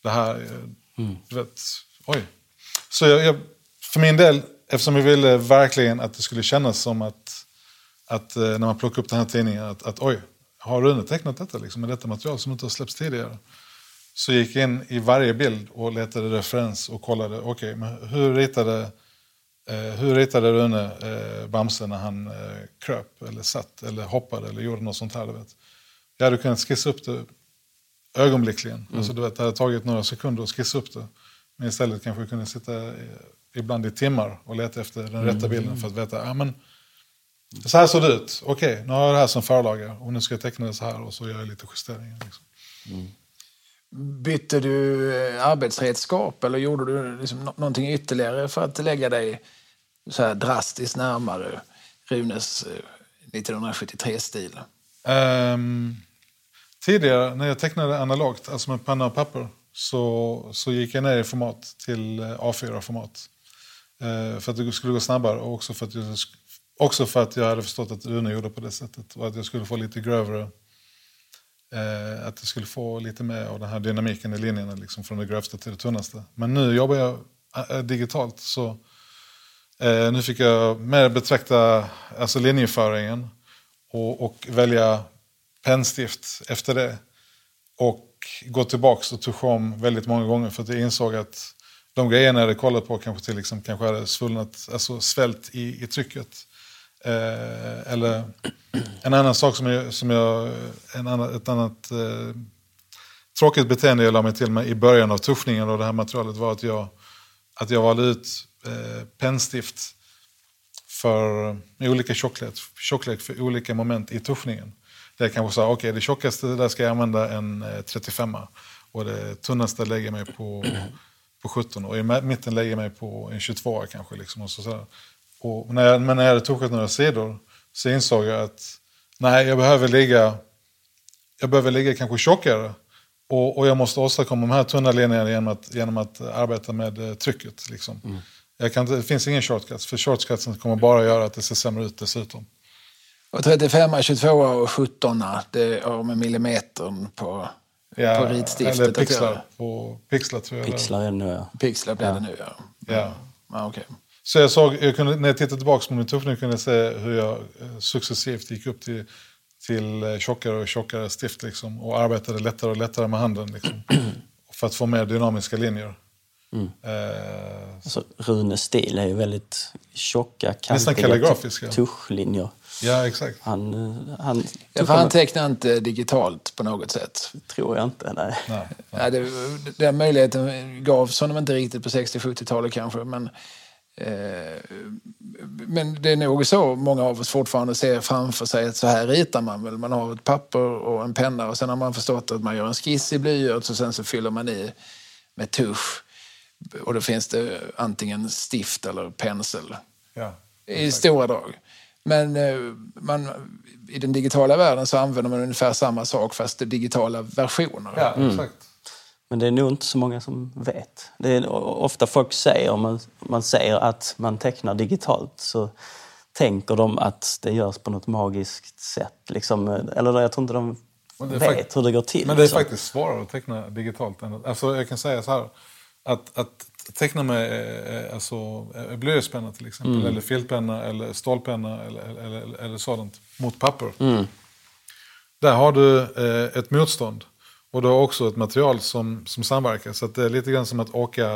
det här, eh, du vet, oj. Så jag, jag, för min del, eftersom jag ville verkligen att det skulle kännas som att, att eh, när man plockar upp den här tidningen, att, att oj, har Rune tecknat detta liksom, med detta material som inte har släppts tidigare? Så gick jag in i varje bild och letade referens och kollade, okej, okay, men hur ritade, hur ritade Rune eh, Bamse när han eh, kröp eller satt eller hoppade eller gjorde något sånt här, du vet. Jag hade kunnat skissa upp det ögonblickligen. Mm. Alltså, du vet, det hade tagit några sekunder att skissa upp det. Men istället kanske jag kunde sitta eh, ibland i timmar och leta efter den Mm. rätta bilden för att veta, ja men så här såg det ut. Okej, nu har jag det här som förlaga och nu ska jag teckna det så här och så gör jag lite justeringar. Liksom. Bytte du eh, arbetsredskap eller gjorde du liksom nå- någonting ytterligare för att lägga dig så här drastiskt närmare Runes eh, 1973-stil? Um, ehm, tidigare när jag tecknade analogt, alltså med penna och papper, så, så gick jag ner i format till eh, A4-format. Uh, eh, för att det skulle gå snabbare och också för, att jag, också för att jag hade förstått att Rune gjorde på det sättet. Och att jag skulle få lite grövre, att jag skulle få lite mer av den här dynamiken i linjerna liksom, från det grövsta till det tunnaste. Men nu jobbar jag digitalt så eh, nu fick jag mer betrakta alltså linjeföringen och, och välja pennstift efter det. Och gå tillbaka och tuscha om väldigt många gånger för att jag insåg att de grejerna jag hade kollat på kanske till liksom, kanske hade svullnat, alltså svält i, i trycket. Eh, eller en annan sak som jag, som jag en annan, ett annat eh, tråkigt beteende jag la mig till med i början av tuschningen av det här materialet var att jag, att jag valde ut eh, pennstift för, med olika tjocklek, tjocklek för olika moment i tuschningen. Det jag kanske sa, okej okay, det tjockaste där ska jag använda en eh, 35 och det tunnaste lägger jag mig på, på 17 och i mitten lägger jag mig på en 22 kanske. Liksom, och så, så. Och när jag, men när jag hade tuschat några sidor så insåg jag att nej, jag behöver ligga, jag behöver ligga kanske tjockare Och, och jag måste åstadkomma de här tunna linjerna genom att, genom att arbeta med eh, trycket. Liksom. Mm. Jag kan, det finns ingen shortcuts, för shortcutsen kommer bara göra att det ser sämre ut dessutom. Och 35, 22 och 17 det har med millimetern på, Ja, på ritstiftet eller pixlar, på, pixlar tror jag. är. Pixlar är det nu, ja. Pixlar blir det nu, ja. Ja. ja okej. Så jag såg, jag kunde, när jag tittade tillbaka på min tuffning kunde jag se hur jag eh, successivt gick upp till, till eh, tjockare och tjockare stift liksom, och arbetade lättare och lättare med handen liksom, för att få mer dynamiska linjer. Mm. Eh, Alltså, Runes stil är ju väldigt tjocka, kantiga kalligrafiska. tuschlinjer. ja, exakt. Han, han, Ja, för han tecknar inte digitalt på något sätt. tror jag inte, nej. Nej. Ja, det, den möjligheten gavs honom inte riktigt på 60-70-talet kanske. Men, eh, men det är nog så många av oss fortfarande ser framför sig att så här ritar man väl. Man har ett papper och en penna och sen har man förstått att man gör en skiss i blyerts och sen så fyller man i med tusch. Och då finns det antingen stift eller pensel Ja. i stora drag. Men eh, man, i den digitala världen så använder man ungefär samma sak fast det är digitala versioner. Ja, exakt. Men det är nog inte så många som vet. Det är ofta folk säger, om man, om man säger att man tecknar digitalt så tänker de att det görs på något magiskt sätt. Liksom. Eller jag tror inte de Men det är vet hur det går till. Men det är liksom. faktiskt svårare att teckna digitalt. Än alltså jag kan säga så här. Att, att teckna med eh, alltså, eh, blyertspenna till exempel. Mm. Eller filtpenna eller stålpenna eller, eller, eller, sådant. Mot papper. Mm. Där har du eh, ett motstånd. Och du har också ett material som, som samverkar. Så det är lite grann som att åka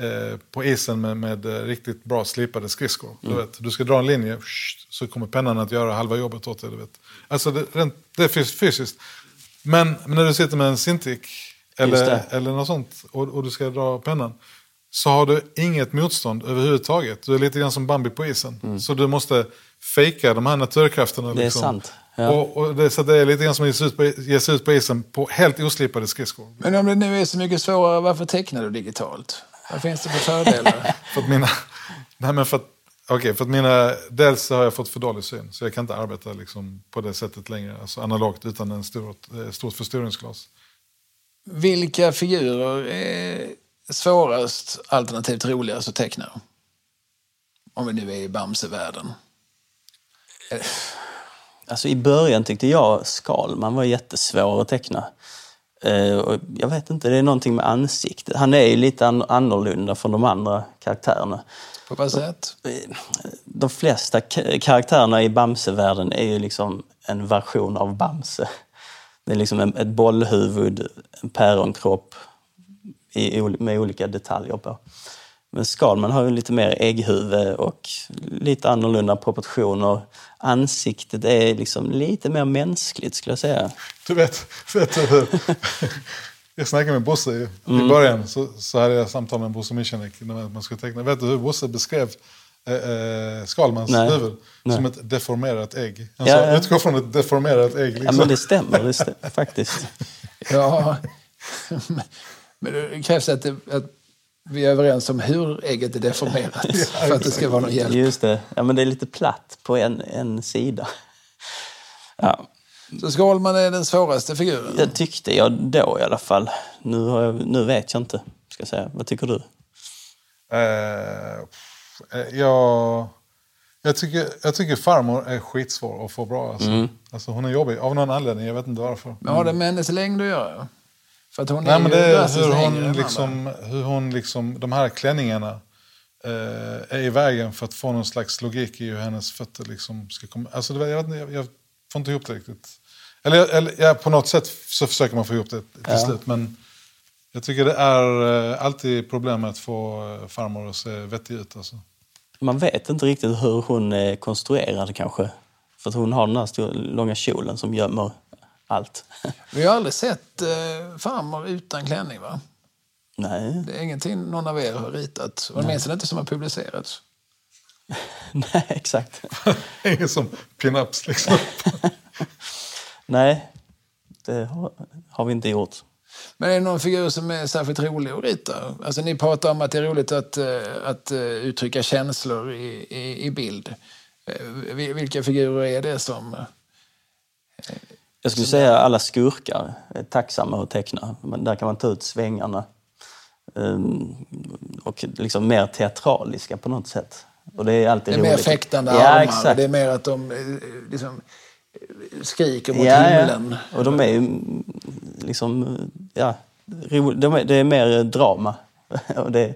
eh, på isen med, med riktigt bra slipade skridskor. Du, vet, du ska dra en linje, så kommer pennan att göra halva jobbet åt dig. Du vet. Alltså det, det är fys- fysiskt. Men, men när du sitter med en Cintiq eller, eller något sånt och, och du ska dra pennan. Så har du inget motstånd överhuvudtaget. Du är lite grann som Bambi på isen. Så du måste fejka de här naturkrafterna. Mm. Det är liksom. sant, ja. Och, och det, så det är lite grann som att ge sig ut på, ge sig ut på isen på helt oslipade skridskor. Men om det nu är så mycket svårare, varför tecknar du digitalt? Vad finns det för fördelar? För att mina... Nej, men för att, okej, för att mina... Dels så har jag fått för dålig syn. Så jag kan inte arbeta liksom på det sättet längre. Alltså analogt utan en stort, eh, stort förstoringsglas. Vilka figurer är svårast alternativt roligast att teckna? Om vi nu är i Bamse-världen. Alltså i början tyckte jag Skalman var jättesvår att teckna. Eh, jag vet inte, det är någonting med ansiktet. Han är ju lite an- annorlunda från de andra karaktärerna. På vad sätt? Eh, De flesta ka- karaktärerna i Bamse-världen är ju liksom en version av Bamse. Det är liksom ett bollhuvud, en päronkropp i, med olika detaljer på. Men Skalman har ju lite mer ägghuvud och lite annorlunda proportioner. Ansiktet är liksom lite mer mänskligt skulle jag säga. Du vet, vet du hur... Jag snackade med Bosse i, i början. Så, så hade jag samtal med Bosse Michanek när man skulle teckna. Vet du hur Bosse beskrev eh, eh, Skalmans Nej. huvud? Nej. Som ett deformerat ägg. Han Ja, sa, ja. utgå från ett deformerat ägg. Liksom. Ja, men det stämmer, det stämmer faktiskt. Ja, men det krävs att, det, att vi är överens om hur ägget är deformerat för att det ska vara någon hjälp. Just det, ja, men det är lite platt på en, en sida. Ja, Så Skalman är den svåraste figuren. det tyckte jag då i alla fall. Nu, har jag, nu vet jag inte, ska jag säga. Vad tycker du? Eh, jag, jag, tycker, jag tycker farmor är skitsvår att få bra. Alltså. Mm. Alltså, hon är jobbig av någon anledning, jag vet inte varför. Men har det med hennes längd att göra? För att hon Nej, är men det är hur hon, liksom, hur hon liksom, de här klänningarna eh, är i vägen för att få någon slags logik i hur hennes fötter liksom ska komma. Alltså, det, jag, vet inte, jag, jag får inte ihop det riktigt. Eller, eller ja, på något sätt så försöker man få ihop det till Ja. slut. Men jag tycker det är eh, alltid problem att få eh, farmor att se vettig ut. Alltså. Man vet inte riktigt hur hon är konstruerad kanske. För att hon har den här stora, långa kjolen som gömmer allt. Vi har aldrig sett eh, farmor utan klänning, va? Nej, Det är ingenting någon av er har ritat. Åtminstone inte som har publicerats. nej exakt. Ingen som pin-ups liksom. Nej, det har, har vi inte gjort. Men är det någon figur som är särskilt rolig att rita? Alltså, ni pratar om att det är roligt att, eh, att eh, uttrycka känslor i, i, i bild. Eh, vi- Vilka figurer är det som... Jag skulle säga alla skurkar är tacksamma att teckna. Men där kan man ta ut svängarna. Ehm, och liksom mer teatraliska på något sätt. Och det är alltid Det är mer roligt. fäktande ja, armar. Exakt. Det är mer att de liksom, skriker mot ja, himlen. Ja. Och de är ju liksom, ja, ro, de det är mer drama. och det är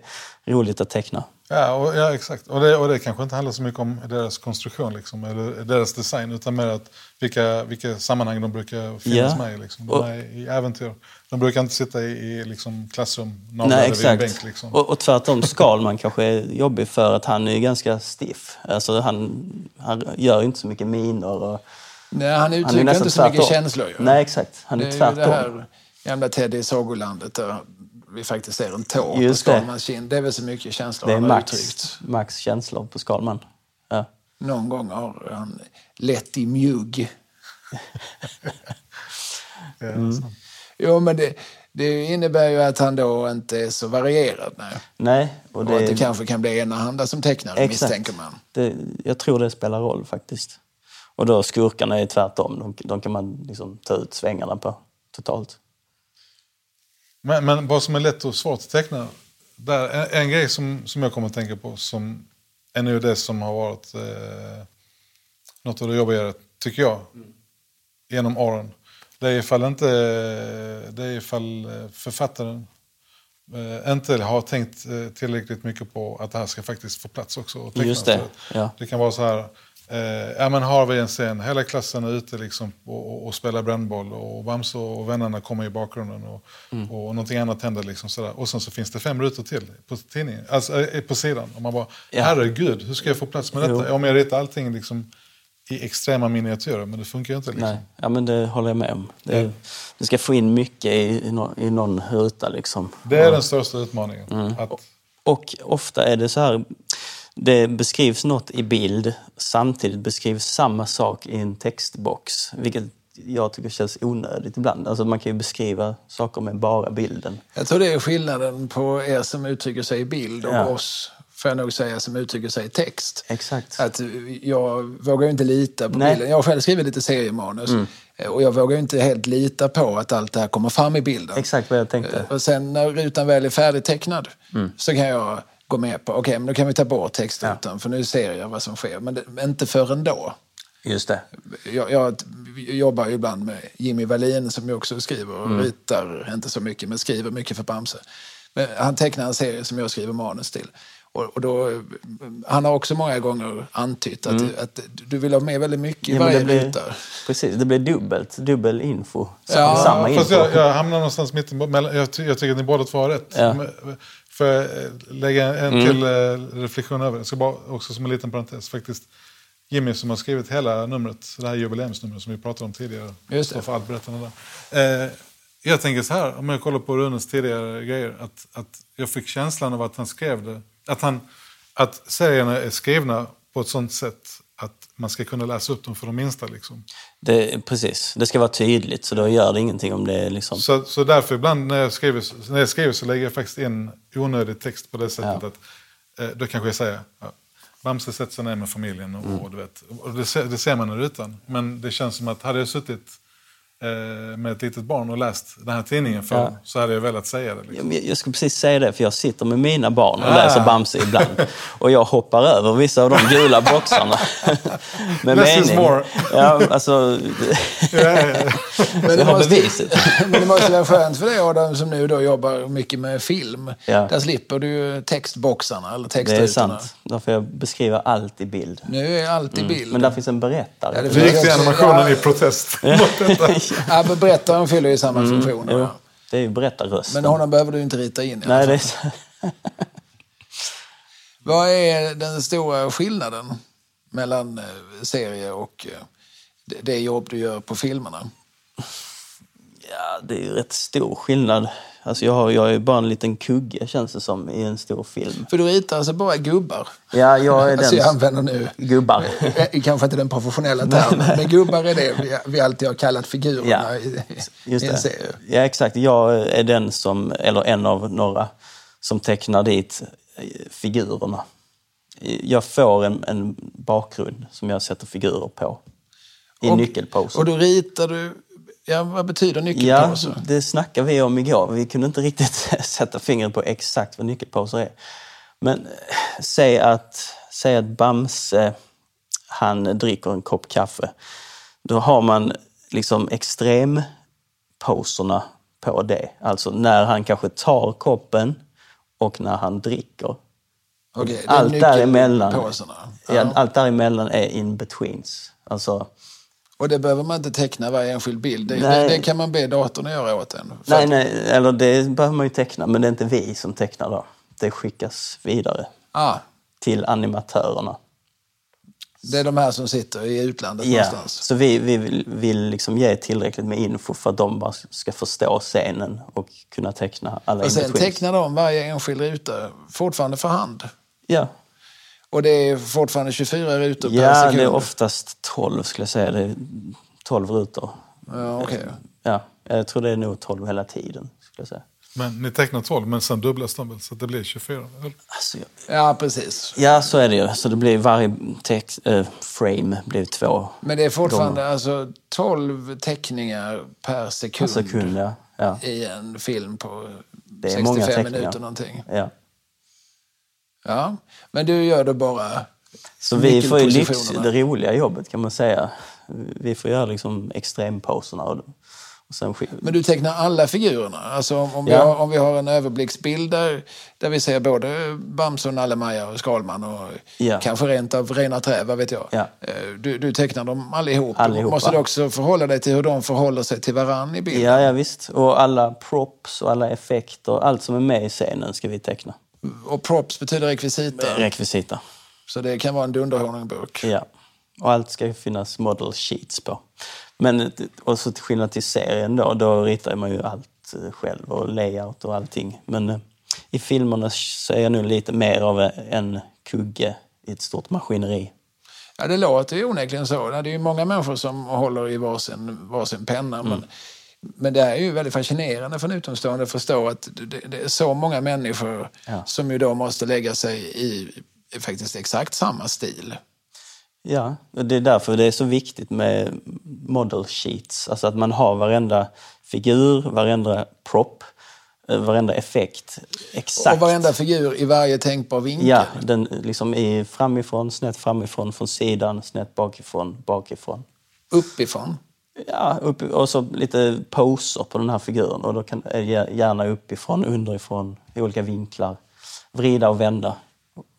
roligt att teckna. Ja, och, ja exakt. Och det, och det kanske inte handlar så mycket om deras konstruktion liksom, eller deras design utan mer att vilka, vilka sammanhang de brukar finnas Ja. med i. Liksom. De Och- är i äventyr. De brukar inte sitta i, i liksom, klassrum Nej, naglade vid en exakt. bänk. Liksom. Och, och tvärtom, Skalman kanske är jobbig för att han är ganska stiff. Alltså han, han gör inte så mycket miner. Och, Nej, han han är uttrycker nästan inte så mycket känslor. Ju. Nej, exakt. Han är, det är ju tvärtom. Gamla Teddy i Sagolandet där vi faktiskt ser en tår Just på. Skalmans kind. Det är väl så mycket känslor Det är han har max, uttryckt. max känslor på Skalman. Ja. Någon gång har han lett i mjugg. Ja, Mm. Jo, men det, det innebär ju att han då inte är så varierad. Nej. Nej, och Och det, att det kanske kan bli enahanda som tecknare, misstänker man. Det, jag tror det spelar roll faktiskt. Och då skurkarna är tvärtom. De, de kan man liksom ta ut svängarna på totalt. Men, men vad som är lätt och svårt att teckna. Där, en, en grej som, som jag kommer att tänka på som är nu det som har varit eh, något av det jobbigare, tycker jag, genom åren. Det är ifall, inte, det är ifall eh, författaren eh, inte har tänkt eh, tillräckligt mycket på att det här ska faktiskt få plats också. Och. Just det, ja. det kan vara så här, eh, ja men har vi en scen, hela klassen är ute liksom och, och, och spelar brännboll och Bamse och vännerna kommer i bakgrunden och, Mm. och någonting annat händer liksom sådär. Och sen så finns det fem rutor till på tidningen, alltså eh, på sidan. Och man bara, Ja. herregud, hur ska jag få plats med detta? Jo. Om jag ritar allting liksom i extrema miniatyrer, men det funkar ju inte liksom. Nej, ja, men det håller jag med om. Det, det ska få in mycket i, i, nå- i någon ruta. Liksom. Det är den största utmaningen. Mm. Att, Och ofta är det så här, det beskrivs något i bild, samtidigt beskrivs samma sak i en textbox. Vilket jag tycker känns onödigt ibland. Alltså man kan ju beskriva saker med bara bilden. Jag tror det är skillnaden på er som uttrycker sig i bild och Ja. oss, får jag nog säga, som uttrycker sig i text. Exakt. Att jag vågar ju inte lita på Nej. Mm. bilden. Jag har själv skrivit lite seriemanus och jag vågar inte helt lita på att allt det här kommer fram i bilden. Exakt vad jag tänkte. Och sen när rutan väl är färdigtecknad Mm. så kan jag gå med på, okej men då kan vi ta bort textrutan för nu ser jag vad som sker. Men det, inte förrän då. Just det. Jag, jag jobbar ju ibland med Jimmy Wallin som ju också skriver och Mm. ritar, inte så mycket, men skriver mycket för Bamse. Men han tecknar en serie som jag skriver manus till. Och, och då, han har också många gånger antytt att, att du vill ha med väldigt mycket i Mm. Ja, varje det blir, ruta. precis, det blir dubbelt. Dubbel info. Ja, samma info. fast jag, jag hamnar någonstans mitt emellan. Jag, jag tycker att ni båda två har rätt. Ja. Får jag eh, lägga en Mm. till eh, reflektion över det? Jag ska bara, också som en liten parentes. Faktiskt, Jimmy som har skrivit hela numret, det här jubileumsnumret som vi pratade om tidigare. Just det. För allt berättande där. Eh, jag tänker så här, om jag kollar på Runes tidigare grejer, att, att jag fick känslan av att han skrev det. Att, han, att serierna är skrivna på ett sånt sätt att man ska kunna läsa upp dem för de minsta. Liksom. Det, precis, det ska vara tydligt så då gör det ingenting om det är liksom... Så, så därför ibland när jag, skriver, när jag skriver så lägger jag faktiskt in onödig text på det sättet Ja. att eh, då kanske jag säger ja, Bamse sätter sig ner med familjen och, och du vet, och det, ser, det ser man i rutan. Men det känns som att hade jag suttit med ett litet barn och läst den här tidningen för Ja. så hade jag velat säga det. Ja, Liksom. men Jag skulle precis säga det, för jag sitter med mina barn och Ah. läser Bamse ibland. Och jag hoppar över vissa av de gula boxarna. med Less is mening. more. Ja, alltså... Ja, ja, ja. Men jag har måste, beviset. men det måste vara skönt för dig Adam som nu då jobbar mycket med film. Ja. Där slipper du textboxarna eller Det är textrutorna. sant. Där får jag beskriva allt i bild. Nu är allt i bild. Men där finns en berättare. Ja, det Vi gick till animationen ja. i protest mot detta. Ja, men berättaren fyller ju samma funktion. Jo, ja. det är ju berättarrösten. Men honom behöver du inte rita in. Nej, det är. Vad är den stora skillnaden mellan eh, serie och eh, det- det jobb du gör på filmerna? Ja, det är ju rätt stor skillnad. Alltså jag, har, jag är bara en liten kugge, känns det som, i en stor film. För du ritar alltså bara gubbar. Ja, jag är Alltså den... jag använder nu, Gubbar. eh, kanske inte den professionella termen, men gubbar är det vi, vi alltid har kallat figurerna Ja, i, Just i en serie. Ja, exakt. Jag är den som, eller en av några, som tecknar dit eh, figurerna. Jag får en, en bakgrund som jag sätter figurer på. I Och- nyckelposen. Och då ritar du Ja, vad betyder Ja, nyckelpåse? det snackade vi om igår. Vi kunde inte riktigt sätta fingret på exakt vad nyckelpåsar är. Men eh, säg att, säg att Bamse, han dricker en kopp kaffe. Då har man liksom extremposerna på det. Alltså när han kanske tar koppen och när han dricker. Okej, allt däremellan, ja. allt däremellan är in-betweens. Alltså, Och det behöver man inte teckna varje enskild bild. Det, det, det kan man be datorn att göra åt en. Nej, att- nej, eller det behöver man ju teckna, men det är inte vi som tecknar då. Det skickas vidare Ah, till animatörerna. det är de här som sitter i utlandet Ja, någonstans. så vi, vi vill, vill liksom ge tillräckligt med info för att de bara ska förstå scenen och kunna teckna alla Och sen tecknar de varje enskild ruta fortfarande för hand. Ja, Och det är fortfarande 24 rutor per ja sekund. det är oftast 12 skulle jag säga. Det är 12 rutor. Ja, okej. Ja, jag tror det är nog 12 hela tiden. Skulle jag säga. Men ni tecknar 12, men sen dubblas de väl så det blir 24? eller? Alltså, jag- Ja, precis. ja, så är det ju. Så det blir varje text, eh, frame blir två Men det är fortfarande alltså 12 teckningar per sekund, per sekund. Ja. Ja. i en film på är 65 många teckningar. minuter någonting. Ja. Ja, men du gör det bara Så vi får ju lyx, det roliga jobbet kan man säga. Vi får göra liksom extremposerna och, och sen Men du tecknar alla figurerna? Alltså om, om, vi, Ja. har, om vi har en överblicksbild där, där vi ser både Bamse, och Nallemaja och Skalman och Ja. kanske rent av Rena Trä, vad vet jag. Ja. Eh, Du, du tecknar dem allihop. Allihopa. Måste du också förhålla dig till hur de förhåller sig till varann i bilden? Ja, ja, visst. Och alla props och alla effekter, allt som är med i scenen ska vi teckna. Och props betyder rekvisita. Rekvisita. Så det kan vara en dunderhonungburk. Ja. Och allt ska finnas model sheets på. Men och så till skillnad till serien då, då ritar man ju allt eh, själv och layout och allting. Men eh, i filmerna så är jag nu lite mer av en kugge i ett stort maskineri. Ja, det låter ju onekligen så. Det är ju många människor som håller i varsin, varsin penna. Mm. Men, men det är ju väldigt fascinerande för en utomstående att förstå att det, det är så många människor Ja. som ju då måste lägga sig i faktiskt exakt samma stil. Ja, och det är därför det är så viktigt med model sheets. Alltså att man har varenda figur, varenda prop, eh, varenda effekt exakt. Och varenda figur i varje tänkbar vinkel. Ja, den liksom i framifrån, snett framifrån, från sidan, snett bakifrån, bakifrån. Uppifrån. Ja, upp, och så lite poser på den här figuren. Och då kan gärna uppifrån, underifrån, i olika vinklar. Vrida och vända.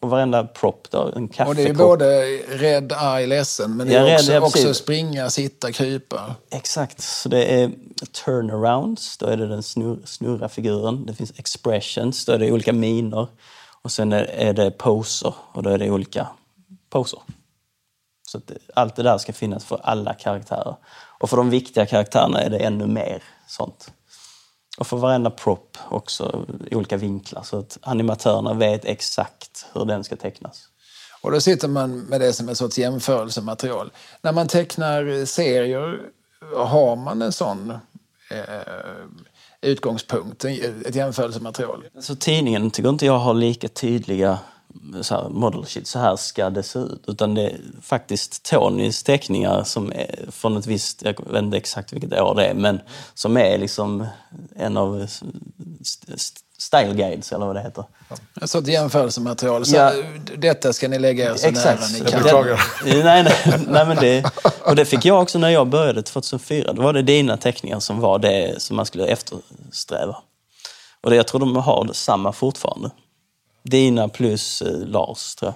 Och varenda prop då, en kaffekopp. Och det är både rädd, arg, ledsen. Men det Ja, är rädd, också, ja, också springa, sitta, krypa. Exakt, så det är turnarounds, då är det den snurr, snurra figuren. Det finns expressions, då är det olika miner. Och sen är, det poser, och då är det olika poser. Så allt det där ska finnas för alla karaktärer. Och för de viktiga karaktärerna är det ännu mer sånt. Och för varenda prop också i olika vinklar, så att animatörerna vet exakt hur den ska tecknas. Och då sitter man med det som en sorts jämförelsematerial. När man tecknar serier, har man en sån eh, utgångspunkt, ett jämförelsematerial? Så tidningen tycker inte jag har lika tydliga så här, model sheet, så här ska det se ut. Utan det är faktiskt Tonys teckningar som är från ett visst, jag vet inte exakt vilket år det är, men som är liksom en av st- st- style guides eller vad det heter. En sorts jämförelsematerial. Så Ja. Detta ska ni lägga er så Exakt. nära ni Jag kan. beklagar. nej, nej, nej, men det, och det fick jag också när jag började 2004. Då var det dina teckningar som var det som man skulle eftersträva. Och det, jag tror de har samma fortfarande. Dina plus eh, Lars, tror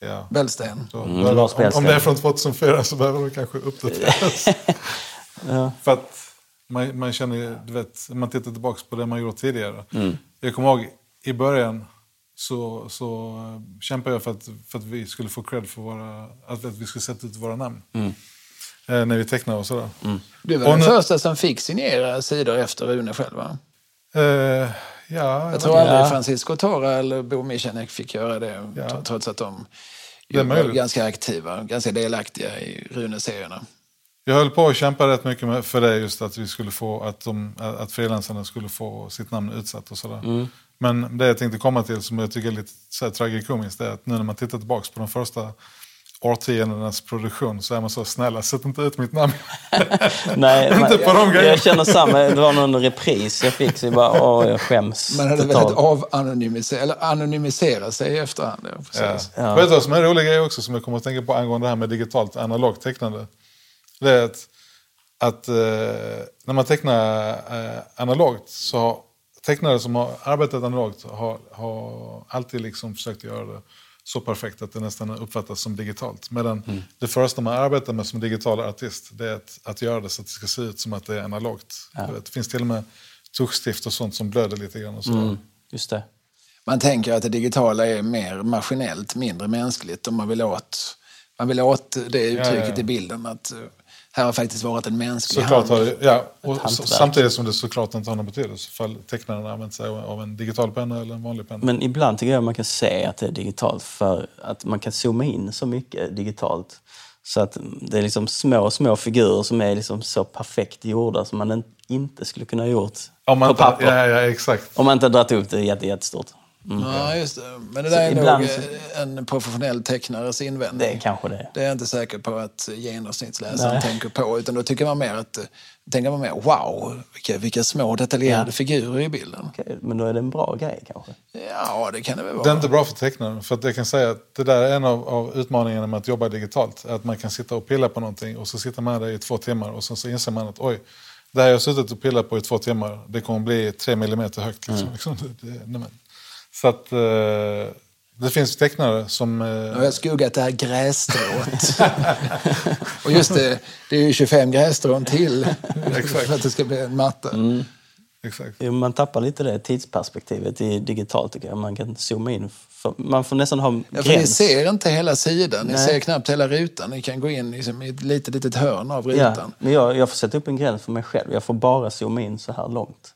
jag. Ja. Bällsten. Så, Mm, Lars om, om det är från 2004 så behöver det kanske uppdateras. För att man, man känner ju, du vet, man tittar tillbaka på det man gjort tidigare. Mm. Jag kommer ihåg i början så, så eh, kämpade jag för att, för att vi skulle få cred för våra, att, att vi skulle sätta ut våra namn. Mm. Eh, när vi tecknade och sådär. Du var Och den nu- första som fick signera sidor efter Rune själv, va? Eh, ja, Jag tror aldrig Ja. Francisco Torra eller Bo Michanek fick göra det, Ja. tr- trots att de Det var ganska aktiva, ganska delaktiga i Rune-serierna. Jag höll på att kämpa rätt mycket för det just att vi skulle få att, de, att frilansarna skulle få sitt namn utsatt och sådär. Mm. Men det jag tänkte komma till som jag tycker är lite så här tragikomiskt är att nu när man tittar tillbaka på de första årtiondenas produktion så är man så snälla, sätt inte ut mitt namn. Nej, Inte man, på de jag, känner samma. Det var någon repris jag fick så jag bara, åh, jag skäms. Man hade velat avanonymisera, eller anonymisera sig i efterhand. Ja, Ja. Vet du vad som är en rolig grej också som jag kommer att tänka på angående det här med digitalt analogt tecknande? Det är att, att eh, när man tecknar eh, analogt så tecknare som har arbetat analogt har, har alltid liksom försökt göra det så perfekt att det nästan uppfattas som digitalt. Medan Mm. det första man arbetar med som digital artist det är att, att göra det så att det ska se ut som att det är analogt. Vet, Det finns till och med tuschstift och sånt som blöder lite grann. Och sådär. Mm, just det. Man tänker att det digitala är mer maskinellt, mindre mänskligt. Och man vill åt, man vill åt det uttrycket ja, ja. i bilden. Att eh, här har faktiskt varit en mänsklig Såklart har hand. det, ja. Och samtidigt som det såklart inte har någon betydelse för tecknaren använt sig av en digital penna eller en vanlig penna. Men ibland tycker jag man kan se att det är digitalt för att man kan zooma in så mycket digitalt. Så att det är liksom små, små figurer som är liksom så perfekt gjorda som man inte skulle kunna ha gjort Om man på inte, papper. ja, ja, exakt. Om man inte har dragit upp det jätte, jättestort. Ja, just det. Men det Så där är ibland nog så- en professionell tecknares invändning. Det är kanske det. Det är jag inte säker på att genomsnittsläsaren Nej. tänker på. Utan då tycker man mer att tänker man mer, wow, vilka, vilka små detaljerade Ja. figurer i bilden. Okej, Men då är det en bra grej kanske. Ja, det kan det väl vara. Det är inte bra för tecknaren. För att jag kan säga att det där är en av, av utmaningarna med att jobba digitalt. Att man kan sitta och pilla på någonting och så sitter man där i två timmar och sen så inser man att oj, det här jag har suttit och pillat på i två timmar, det kommer bli tre millimeter högt. Liksom. Liksom, det, det, nej, men. Så att eh, det finns tecknare som... Nu har Eh, jag skuggat det här grässtrået. och just det, det är ju 25 grässtrån till för att det ska bli en matta. exakt. Jo, Man tappar lite det tidsperspektivet i digitalt tycker jag. Man kan zooma in. För man får nästan ha Ja, för ni gräns. ser inte hela sidan, ni Nej. ser knappt hela rutan. Ni kan gå in liksom i ett litet, litet hörn av Ja, rutan. men jag, jag får sätta upp en gräns för mig själv. Jag får bara zooma in så här långt.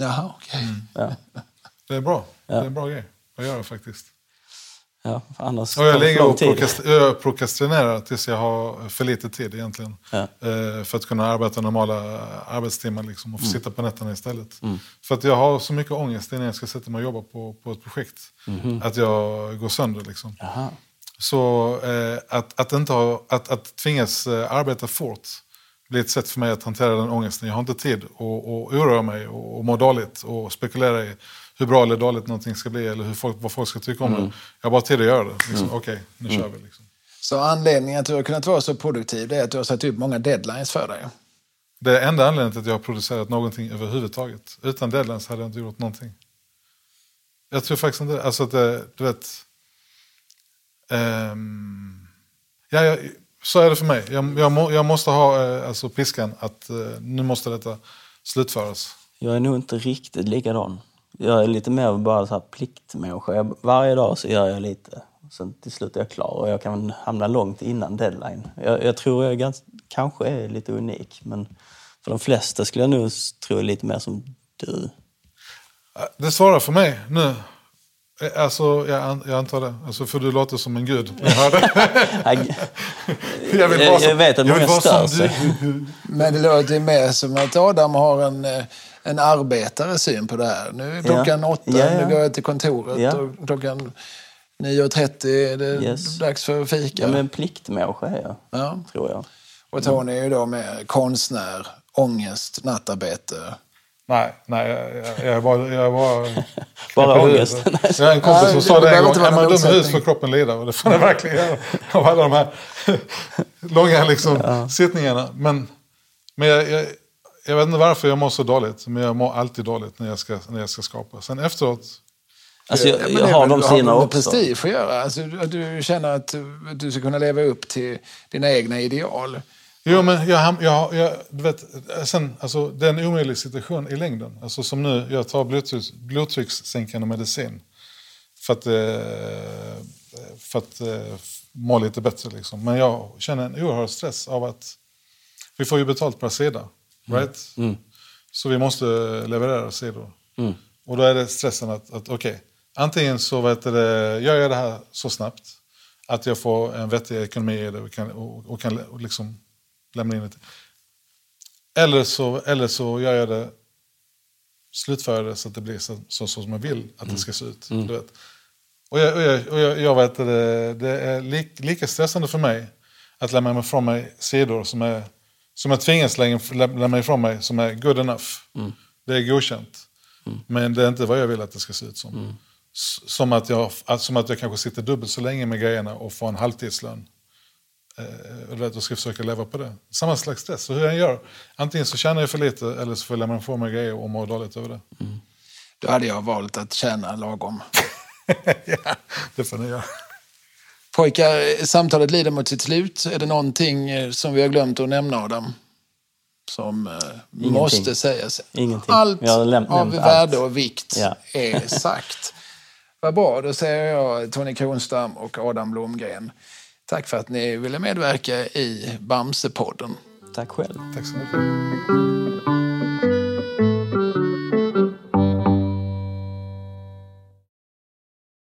Jaha, okej. Ja. Det är bra. Det är en bra grej att göra faktiskt. Ja, annars Och jag ligger och prokrastinerar tills jag har för lite tid egentligen. Ja. Eh, för att kunna arbeta normala arbetstimmar liksom, och Mm. få sitta på nätterna istället. För att jag har så mycket ångest innan jag ska sätta mig och jobba på, på ett projekt. Att jag går sönder liksom. Jaha. Så eh, att, att, inte ha, att, att tvingas eh, arbeta fort blir ett sätt för mig att hantera den ångesten. Jag har inte tid att, att oroa mig och, och må dåligt och spekulera i hur bra eller dåligt någonting ska bli eller hur folk, vad folk ska tycka om det. Jag bara tid att göra det. Liksom. Okej, nu kör vi. Liksom. Så anledningen att du har kunnat vara så produktiv det är att du har satt upp många deadlines för dig. Det är enda anledningen till att jag har producerat någonting överhuvudtaget. Utan deadlines hade jag inte gjort någonting. Jag tror faktiskt inte Alltså att det, du vet... ehm, ja, jag, så är det för mig. Jag, jag, må, jag måste ha eh, alltså, piskan att eh, nu måste detta slutföras. Jag är nog inte riktigt likadan. Jag är lite mer bara så här pliktmänniska. Jag, varje dag så gör jag lite. Sen till slut är jag klar och jag kan hamna långt innan deadline. Jag, jag tror jag är ganska, kanske är lite unik, men för de flesta skulle jag nog tro lite mer som du. Eh, Det svarar för mig nu. Alltså, jag, an, jag antar det. Alltså, för du låter som en gud. Jag hör det. Jag, Jag, vill vara som- jag vet att många stör som sig. Men det låter mer som att Adam har en, eh, en arbetare syn på det här. Nu är klockan Ja. åtta, Ja, ja. nu går jag till kontoret Ja. och klockan 9.30 är det Yes. dags för fika. Ja, men pliktmänniska är jag, Ja. tror jag. Och Tony är ju då med konstnär, ångest, nattarbete. Nej, nej, jag, jag, var... Jag var Bara ångest. Jag har en kompis som sa det en gång. Är man dum i motsättning. får kroppen lida. Och det får den verkligen göra. Av alla de här långa liksom, sittningarna. Men, men jag, jag, jag vet inte varför jag mår så dåligt. Men jag mår alltid dåligt när jag ska, när jag ska skapa. Sen efteråt... Alltså, jag, jag det har de med också. prestige att göra. Alltså, du känner att du ska kunna leva upp till dina egna ideal. Jo, men jag, jag, jag, du vet, sen, alltså, det är en omöjlig situation i längden. Alltså, som nu, jag tar blodtrycks, blodtryckssänkande medicin. För att, eh, för att eh, må lite bättre. Liksom. Men jag känner en oerhörd stress av att vi får ju betalt per sida. Right? Så vi måste leverera sidor. Och då är det stressen att, att okej, antingen så vet det, gör jag det här så snabbt att jag får en vettig ekonomi i det och kan, och, och kan och liksom lämna in det. Eller så, eller så gör jag det, slutför jag det så att det blir så, så, så som jag vill att det ska se ut. Du vet. Och jag, och jag, och jag, jag vet det, det är li, lika stressande för mig att lämna ifrån mig sidor som, är, som jag tvingas lämna, lämna ifrån mig som är good enough. Mm. Det är godkänt. Mm. Men det är inte vad jag vill att det ska se ut som. Mm. Som, att jag, som att jag kanske sitter dubbelt så länge med grejerna och får en halvtidslön. Eh, då ska jag försöka leva på det. Samma slags stress. Så hur jag gör, antingen så tjänar jag för lite eller så får jag lämna ifrån mig grejer och må dåligt över det. Mm. Då hade jag valt att tjäna lagom. ja, det får ni göra. Pojkar, samtalet lider mot sitt slut. Är det någonting eh, som vi har glömt att nämna Adam? Som eh, måste sägas. Ingenting. Allt av värde och vikt ja. är sagt. Vad bra, då säger jag Tony Kronstam och Adam Blomgren. Tack för att ni ville medverka i Bamsepodden. Tack själv. Tack så mycket.